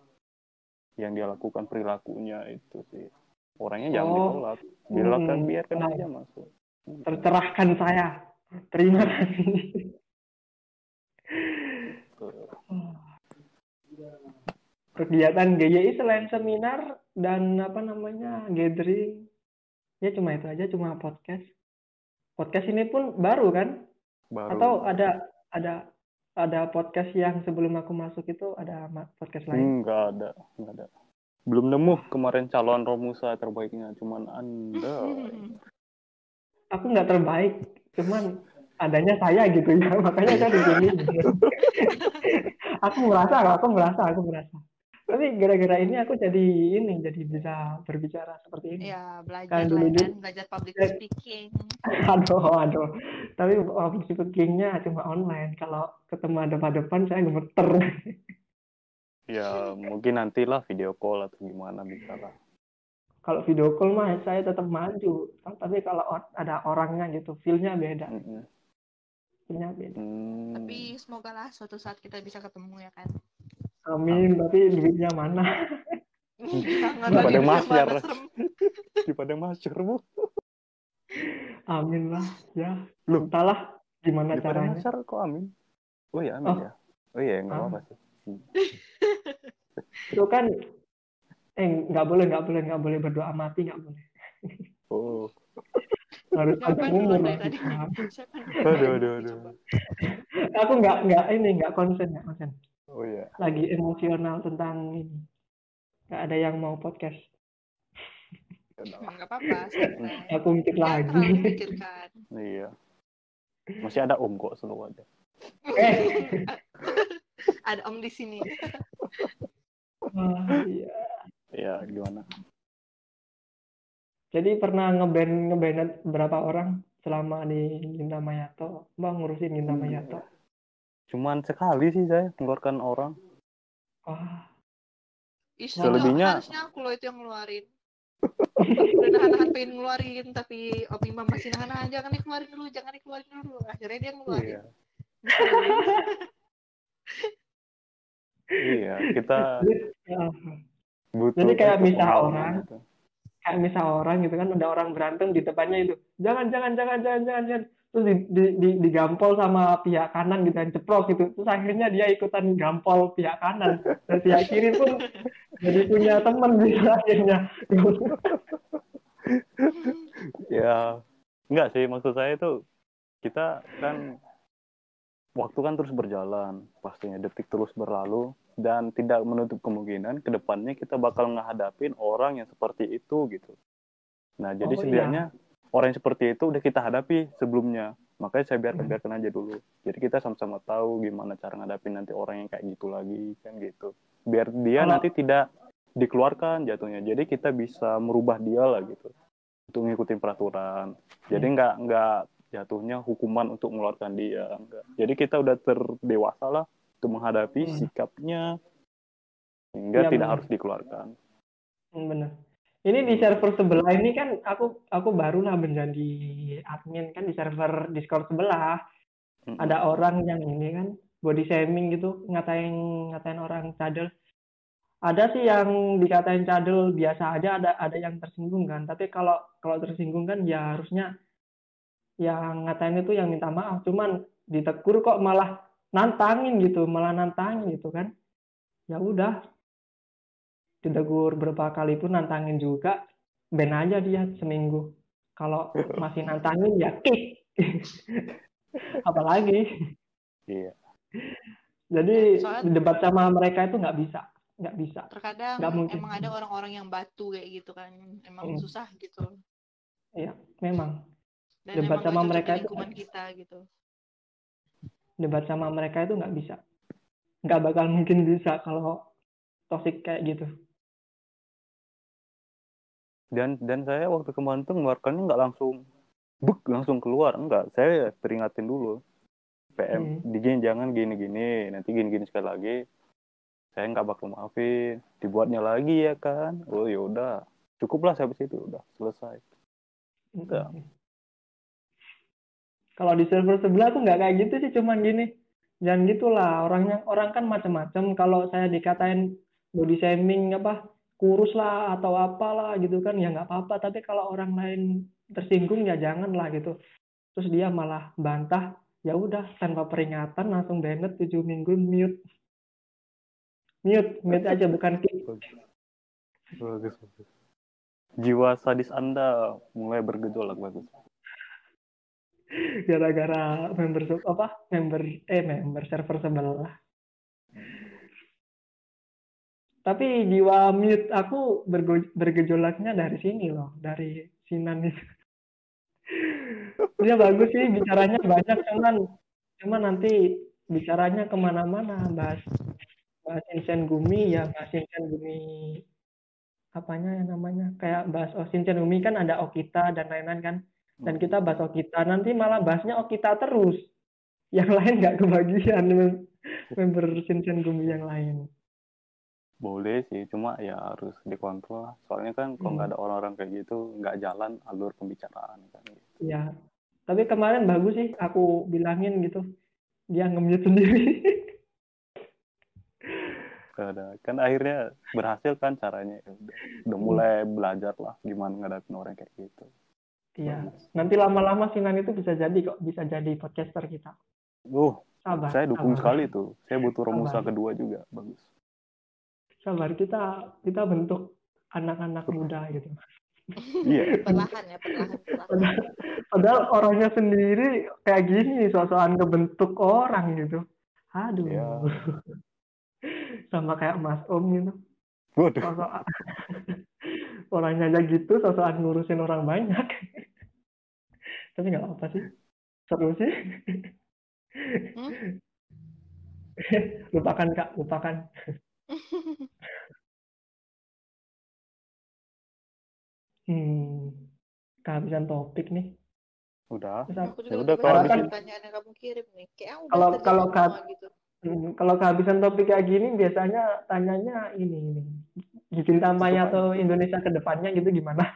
yang dia lakukan perilakunya itu sih. Orangnya jangan Oh. ditolak. Biarkan Hmm. biarkan Nah. aja masuk. Hmm. Tercerahkan saya. Terima kasih. Kegiatan GYI selain seminar dan apa namanya gathering, ya cuma itu aja, cuma podcast. Podcast ini pun baru kan? Baru Atau ada ada ada podcast yang sebelum aku masuk itu ada podcast lain? nggak ada, nggak ada. Belum nemu kemarin calon Romusa terbaiknya, cuman Anda. Aku nggak terbaik, cuman adanya saya gitu ya, makanya saya dipilih. aku merasa, aku merasa, aku merasa. Tapi gara-gara ini aku jadi ini, jadi bisa berbicara seperti ini. Ya belajar Kan lah dulu dulu- belajar public Eh. speaking. Aduh, aduh. Tapi public speaking-nya cuma online. Kalau ketemu depan-depan saya gemeter. Ya mungkin nantilah video call atau gimana bisa lah. Kalau video call mah saya tetap maju. Tapi kalau ada orangnya gitu, feel-nya beda. Mm-mm. Feel-nya beda. Hmm. Tapi semoga lah suatu saat kita bisa ketemu ya kan. Amin, tapi duitnya mana? Jangan Pada lagi masyar. di pada masyur bu. Amin lah, ya. Loh. Entahlah gimana Di caranya. masyur kok amin. Oh iya amin Oh. ya. Oh iya nggak Ah. apa-apa sih. Itu kan, eh nggak boleh, nggak boleh, nggak boleh berdoa mati, nggak boleh. Oh. Harus yang umur. Aduh aduh aduh. Aku nggak, nggak ini, nggak konsen, nggak konsen. Oh iya. Lagi emosional tentang ini. Nggak ada yang mau podcast. Nggak apa-apa, santai. Aku mikir lagi. Iya. Masih ada om kok selalu ada. eh, Ada om di sini. ah, iya. Iya gimana? Jadi pernah ngeband ngeband berapa orang selama di Ginta Mayato? Bang ngurusin Ginta Hmm. Mayato. Cuman sekali sih saya mengeluarkan orang. Ih, Selebihnya- harusnya aku loh itu yang ngeluarin. Udah nahan-nahan pengen ngeluarin, tapi Om Imam masih nahan-nahan. Jangan dikeluarin dulu, jangan dikeluarin dulu. Akhirnya dia ngeluarin. Iya. Iya, kita butuh Jadi kayak misal orang, itu. kayak misal orang gitu kan ada orang berantem di depannya itu jangan jangan jangan jangan jangan, jangan. Terus di, di, di, digampol sama pihak kanan gitu kan ceplok gitu. Terus akhirnya dia ikutan gampol pihak kanan. Dan pihak kiri pun jadi punya teman gitu akhirnya. Ya, enggak sih. Maksud saya itu kita kan waktu kan terus berjalan, pastinya detik terus berlalu. Dan tidak menutup kemungkinan ke depannya kita bakal ngehadapin orang yang seperti itu gitu. Nah, jadi Oh, setidaknya orang yang seperti itu udah kita hadapi sebelumnya. makanya saya biarkan biarkan aja dulu jadi kita sama-sama tahu gimana cara ngadapin nanti orang yang kayak gitu lagi kan gitu biar dia nanti tidak dikeluarkan jatuhnya jadi kita bisa merubah dia lah gitu untuk ngikutin peraturan jadi Hmm. nggak nggak jatuhnya hukuman untuk mengeluarkan dia enggak jadi kita udah terdewasa lah untuk menghadapi Hmm. sikapnya sehingga Iya, tidak benar. harus dikeluarkan Hmm, bener. Ini di server sebelah ini kan aku aku barulah menjadi admin kan di server Discord sebelah. Mm-mm. Ada orang yang ini kan body shaming gitu, ngatain ngatain orang cadel. Ada sih yang dikatain cadel biasa aja, ada ada yang tersinggung kan. Tapi kalau kalau tersinggung kan ya harusnya yang ngatain itu yang minta maaf. Cuman ditegur kok malah nantangin gitu, malah nantangin gitu kan. Ya udah, ditegur berapa kali pun nantangin juga ban aja dia seminggu. Kalau masih nantangin ya kick apalagi. Iya. Jadi Soalnya- debat sama mereka itu nggak bisa nggak bisa. terkadang Nggak mungkin. emang ada orang-orang yang batu kayak gitu kan emang Mm. susah gitu. Memang. Dan Debat emang sama mereka itu- kita gitu. Debat sama mereka itu nggak bisa. Nggak bakal mungkin bisa kalau toxic kayak gitu dan dan saya waktu kemarin tuh mengeluarkannya nggak langsung buk langsung keluar. Enggak saya peringatin dulu. PM Hmm. jangan gini gini nanti gini gini sekali lagi. Saya nggak bakal maafin. Dibuatnya lagi ya kan? Oh ya udah. Cukuplah sampai situ udah selesai. Enggak. Kalau di server sebelah aku nggak kayak gitu sih, cuman gini, jangan gitulah orangnya orang kan macam-macam. Kalau saya dikatain body shaming apa kurus lah atau apalah gitu kan ya nggak apa-apa. Tapi kalau orang lain tersinggung ya jangan lah gitu. Terus dia malah bantah, ya udah tanpa peringatan langsung banned 7 minggu mute. Mute, mute aja bukan kick. bagus bagus jiwa sadis anda mulai bergejolak bagus gara-gara member apa member eh member server sebelah tapi jiwa mute aku bergejolaknya dari sini loh dari Sinan itu. Dia bagus sih bicaranya banyak cuman cuman nanti bicaranya ke mana-mana bahas bahas Shinshen Gumi ya bahas Shinshen Gumi apanya yang namanya kayak bahas oh Shinshen Gumi kan ada Okita dan lain-lain kan. Dan kita bahas Okita nanti malah bahasnya Okita terus. Yang lain nggak kebagian mem- member Shinshen Gumi yang lain boleh sih cuma ya harus dikontrol lah. soalnya kan kalau Hmm. nggak ada orang-orang kayak gitu nggak jalan alur pembicaraan kan ya tapi kemarin bagus sih aku bilangin gitu. Dia nge-mute sendiri. Ada. kan akhirnya berhasil kan caranya. Ya udah, mulai belajar lah gimana ngadapin orang kayak gitu. Iya. Nanti lama-lama Sinan itu bisa jadi kok bisa jadi podcaster kita. Uh sabar saya dukung sabar. sekali tuh. Saya butuh romusa Sabar. kedua juga bagus sabar kita kita bentuk anak-anak muda gitu. Iya. Perlahan ya perlahan perlahan. Padahal, padahal orangnya sendiri kayak gini sosokan kebentuk orang gitu. Aduh. Iya. sama kayak Mas Om gitu. Waduh. Orangnya aja gitu sosokan ngurusin orang banyak. Tapi nggak apa sih. Seru sih. Hmm? lupakan kak. Lupakan hmm kehabisan topik nih. Udah. Terus aku Ya juga udah, lagi kalau pertanyaan yang kamu kirim nih. Kayak udah Kalau- kalau kat- gitu. Hmm, kalau kehabisan topik kayak gini biasanya tanyanya ini ini. Cinta Maya atau Indonesia ke depannya gitu gimana?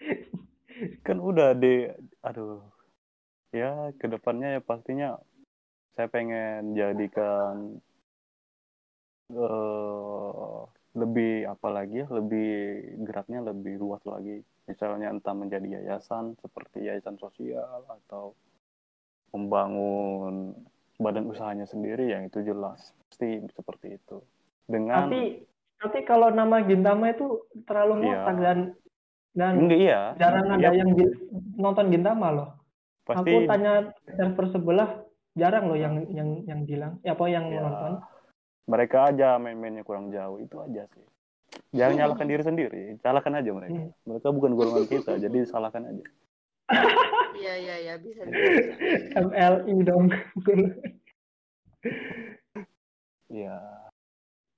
Kan udah di aduh. Ya ke depannya ya pastinya saya pengen jadikan eh lebih apa lagi ya lebih geraknya lebih luas lagi. Misalnya entah menjadi yayasan seperti yayasan sosial atau membangun badan usahanya sendiri yang itu jelas pasti seperti itu. Dengan tapi tapi kalau nama Gintama itu terlalu Iya. ngotak dan dan enggak iya. jarang Iya, ada yang nonton Gintama loh. Pasti aku tanya server sebelah jarang loh yang yang yang bilang ya apa yang Ya, nonton mereka aja main-mainnya kurang jauh itu aja sih jangan nyalahkan diri sendiri salahkan aja mereka Hmm. mereka bukan golongan kita jadi salahkan aja Iya iya iya bisa bisa. MLI dong. ya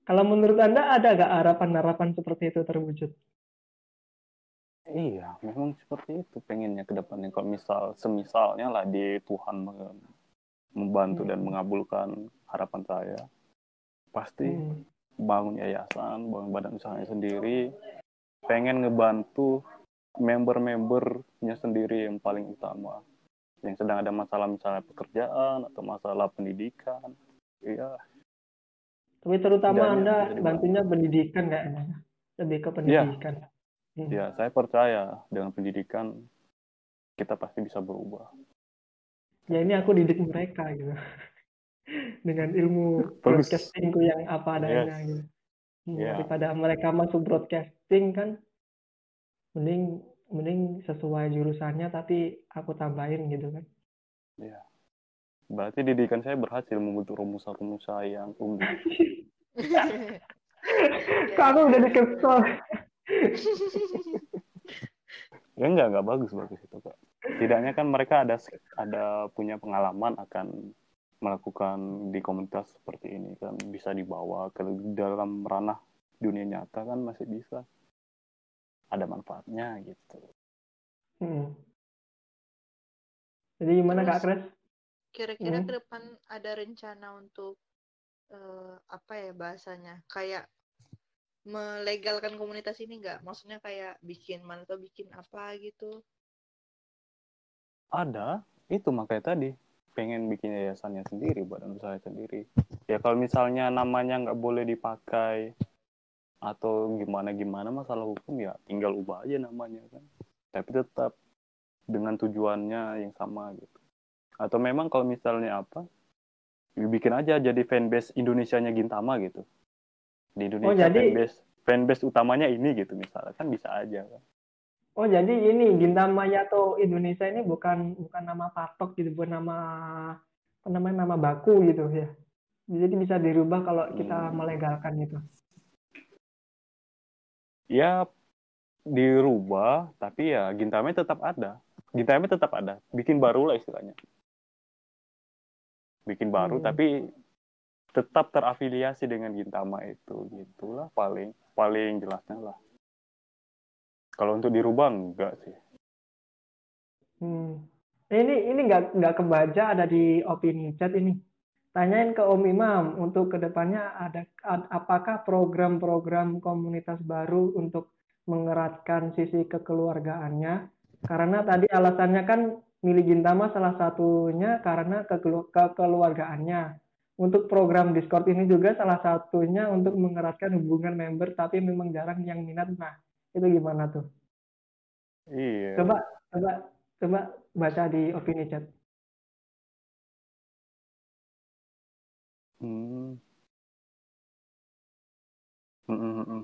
Kalau menurut Anda ada nggak harapan-harapan seperti itu terwujud? iya memang seperti itu pengennya ke depannya kalau misal semisalnya lah di Tuhan mem- membantu dan Hmm. mengabulkan harapan saya pasti Hmm. bangun yayasan bangun badan usahanya sendiri pengen ngebantu member-membernya sendiri yang paling utama yang sedang ada masalah misalnya pekerjaan atau masalah pendidikan iya Tapi terutama Tidaknya Anda bantunya pendidikan kayaknya. Lebih ke pendidikan. Hmm. ya saya percaya dengan pendidikan kita pasti bisa berubah Ya ini aku didik mereka gitu. Dengan ilmu Bagus. broadcastingku yang apa adanya Yes. gitu. Hmm, Yeah. Daripada mereka masuk broadcasting kan mending mending sesuai jurusannya tapi aku tambahin gitu kan. berarti didikan saya berhasil membentuk rumusan-rumusan yang unik Kak, aku udah dikesel. ya enggak enggak bagus bagus itu kak tidaknya kan mereka ada ada punya pengalaman akan melakukan di komunitas seperti ini kan bisa dibawa ke dalam ranah dunia nyata kan masih bisa ada manfaatnya gitu Hmm. Jadi gimana Kak Kres? Kira-kira Hmm. ke depan ada rencana untuk eh, apa ya bahasanya? Kayak melegalkan komunitas ini nggak? Maksudnya kayak bikin mana atau bikin apa gitu? ada itu makanya tadi pengen bikin yayasannya sendiri badan usaha sendiri. Ya kalau misalnya namanya nggak boleh dipakai atau gimana gimana masalah hukum ya tinggal ubah aja namanya kan. Tapi tetap dengan tujuannya yang sama gitu. Atau memang kalau misalnya apa ya bikin aja jadi fanbase Indonesianya Gintama gitu. Di Indonesia jadi- fanbase fanbase utamanya ini gitu misalnya. Kan bisa aja kan Oh jadi ini Gintama atau Indonesia ini bukan bukan nama patok gitu, bukan nama apa namanya nama baku gitu ya. Jadi bisa dirubah kalau kita Hmm. melegalkan gitu. ya dirubah tapi ya Gintama tetap ada Gintama tetap ada bikin baru lah istilahnya bikin baru Hmm. tapi tetap terafiliasi dengan Gintama itu gitulah paling paling jelasnya lah kalau untuk dirubah enggak sih Hmm. Ini ini nggak nggak kebaca ada di opini chat ini. Tanyain ke Om Imam untuk ke depannya ada ad- apakah program-program komunitas baru untuk mengeratkan sisi kekeluargaannya? Karena tadi alasannya kan milih Gintama salah satunya karena kekelu- kekeluargaannya. Untuk program Discord ini juga salah satunya untuk mengeratkan hubungan member tapi memang jarang yang minat. Nah, itu gimana tuh? iya Coba coba coba baca di opini chat. Hmm. Mm, mm,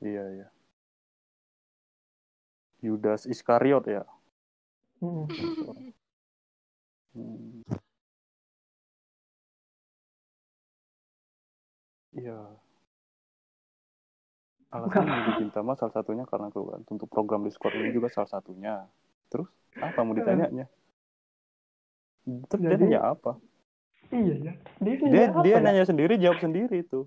iya iya Yudas Iskariot ya Hmm. Hmm. Iya. Alasan menjadi Gintama salah satunya karena itu kan untuk program Discord ini juga salah satunya. Terus apa mau ditanyanya? Terus dia Jadi- nanya apa? Iya ya. Dia Dia apa dia ya? nanya sendiri jawab sendiri itu.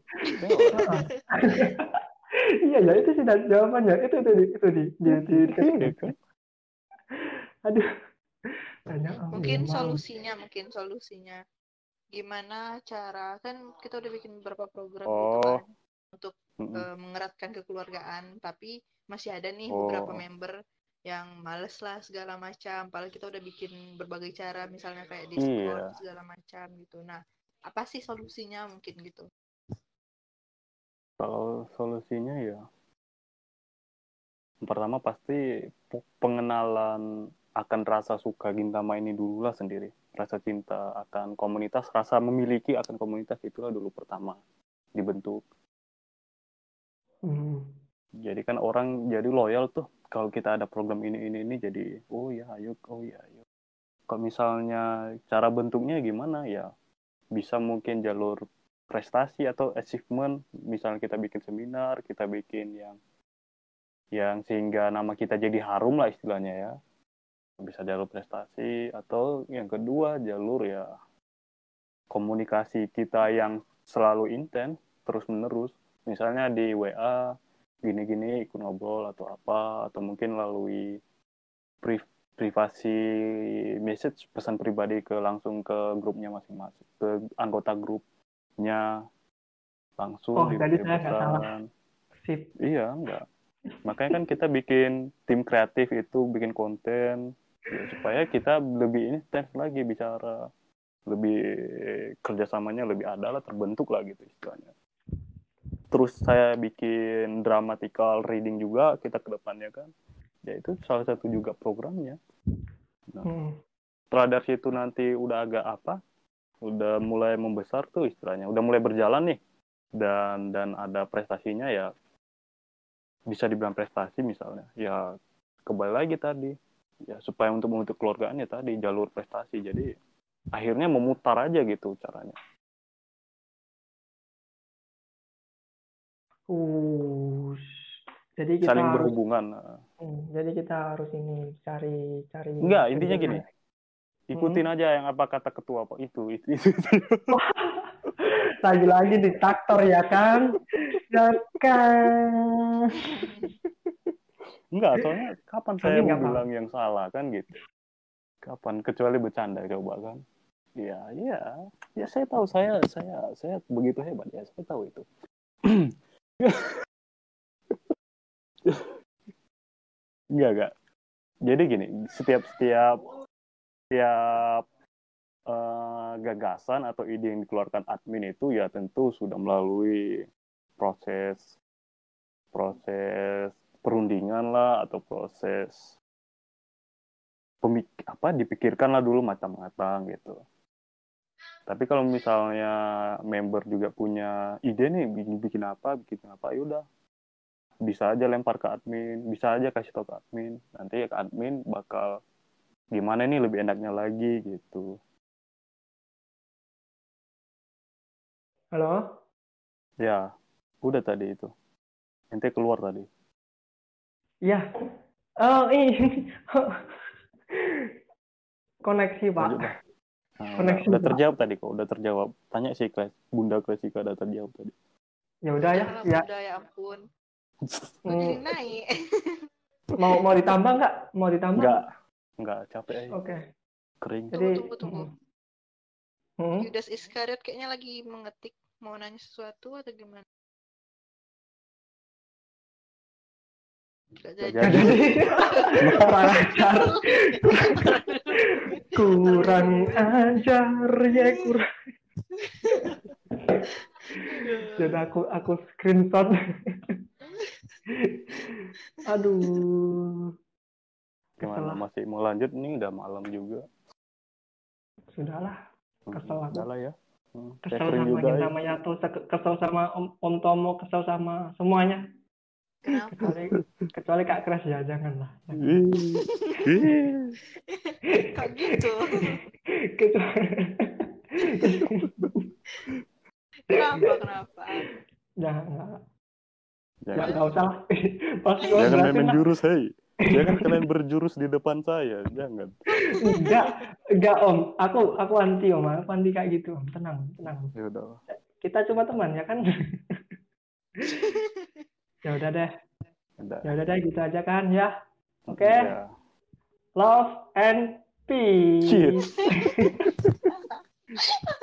Iya ya itu sudah jawabannya. Itu itu di itu di di, di, di. Iya kan? Aduh. Tanya Mungkin solusinya, mungkin solusinya. Gimana cara kan kita udah bikin beberapa program gitu Oh. kan untuk Mm-mm. eh, mengeratkan kekeluargaan, tapi masih ada nih Oh. beberapa member yang males lah segala macam. Padahal kita udah bikin berbagai cara, misalnya kayak Discord Iya. segala macam gitu. Nah, apa sih solusinya mungkin gitu? Kalau solusinya ya pertama pasti pe- pengenalan akan rasa suka Gintama ini dulu lah sendiri. Rasa cinta akan komunitas, rasa memiliki akan komunitas itulah dulu pertama dibentuk. Jadi kan orang jadi loyal tuh kalau kita ada program ini ini ini jadi oh ya ayo oh ya ayo. Kalau misalnya cara bentuknya gimana? Ya bisa mungkin jalur prestasi atau achievement. Misalnya kita bikin seminar kita bikin yang yang sehingga nama kita jadi harum lah istilahnya ya. Bisa jalur prestasi atau yang kedua jalur ya komunikasi kita yang selalu intens terus menerus misalnya di WA gini-gini ikut ngobrol atau apa atau mungkin lalui pri privasi message pesan pribadi ke langsung ke grupnya masing-masing ke anggota grupnya langsung Oh, dikirim saya nggak salah. Sip. Iya, enggak. Makanya kan kita bikin tim kreatif itu bikin konten ya, supaya kita lebih intens lagi bicara, lebih kerjasamanya lebih ada lah, terbentuk lah gitu istilahnya. Terus saya bikin dramatical reading juga kita ke depannya kan. Ya itu salah satu juga programnya. Hmm. Setelah dari situ nanti udah agak apa, udah mulai membesar tuh istilahnya, udah mulai berjalan nih dan dan ada prestasinya ya bisa dibilang prestasi misalnya ya kembali lagi tadi ya supaya untuk membentuk keluargaan ya tadi jalur prestasi jadi akhirnya memutar aja gitu caranya Uh, jadi kita saling harus, berhubungan hmm, jadi kita harus ini cari cari. enggak intinya gini. ikutin aja yang apa kata ketua apa itu itu, itu, itu. Lagi-lagi diktator ya kan? Ya kan. enggak soalnya kapan saya mau bilang yang salah kan gitu. Kapan kecuali bercanda coba kan. Ya ya ya saya tahu saya saya saya begitu hebat ya saya tahu itu enggak enggak jadi gini setiap setiap setiap eh, gagasan atau ide yang dikeluarkan admin itu ya tentu sudah melalui proses proses perundingan lah atau proses pemik apa dipikirkan lah dulu matang-matang gitu. Tapi kalau misalnya member juga punya ide nih bikin bikin apa, bikin apa, ya udah bisa aja lempar ke admin, bisa aja kasih tau ke admin. Nanti ya ke admin bakal gimana nih lebih enaknya lagi gitu. Halo? Ya, udah tadi itu. Ente keluar tadi. Iya. Oh, ini. Koneksi, Pak. Lanjut, Pak. Udah, Koneksi, udah terjawab tadi kok, udah terjawab. Tanya sih Kles, Bunda Klasika udah terjawab tadi. Ya udah ya. Ya, Bunda, ya ampun. Hmm, jadi naik. mau mau ditambah nggak? Mau ditambah? Enggak, enggak capek aja, Oke. kering. Jadi Tunggu, tunggu, tunggu. Hmm. Yudas Iskariot kayaknya lagi mengetik mau nanya sesuatu atau gimana? Gak jadi. jadi. kurang ajar. kurang ajar ya kurang. Jadi aku aku screenshot. Aduh. Gimana Kesel. masih mau lanjut nih udah malam juga. Sudahlah. Hmm, Kesel aku. udah lah ya. Hmm, Kesel sama juga ya. Gina Mayato, se- kesel sama Om, Om Tomo, kesel sama semuanya. Kenapa? Kecuali kecuali Kak Kres ya, janganlah. Ih, ih. Kok gitu? kecuali Kenapa? Kenapa? jangan nggak nggak Jangan, nggak usah lah. jangan main jelasin lah. menjurus, hei. Jangan kalian berjurus di depan saya, jangan. enggak enggak om aku aku anti om aku anti kayak gitu om tenang tenang Ya udah. kita cuma teman ya kan ya udah deh ya udah deh gitu aja kan ya oke Ya. love and peace.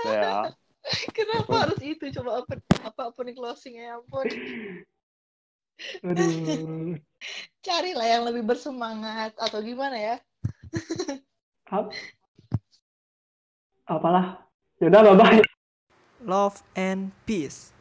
Ya. Kenapa harus itu? Coba apa apa opening closing ya ampun. aduh Carilah yang lebih bersemangat atau gimana ya? Ap- apalah ya udah bye bye Love and peace.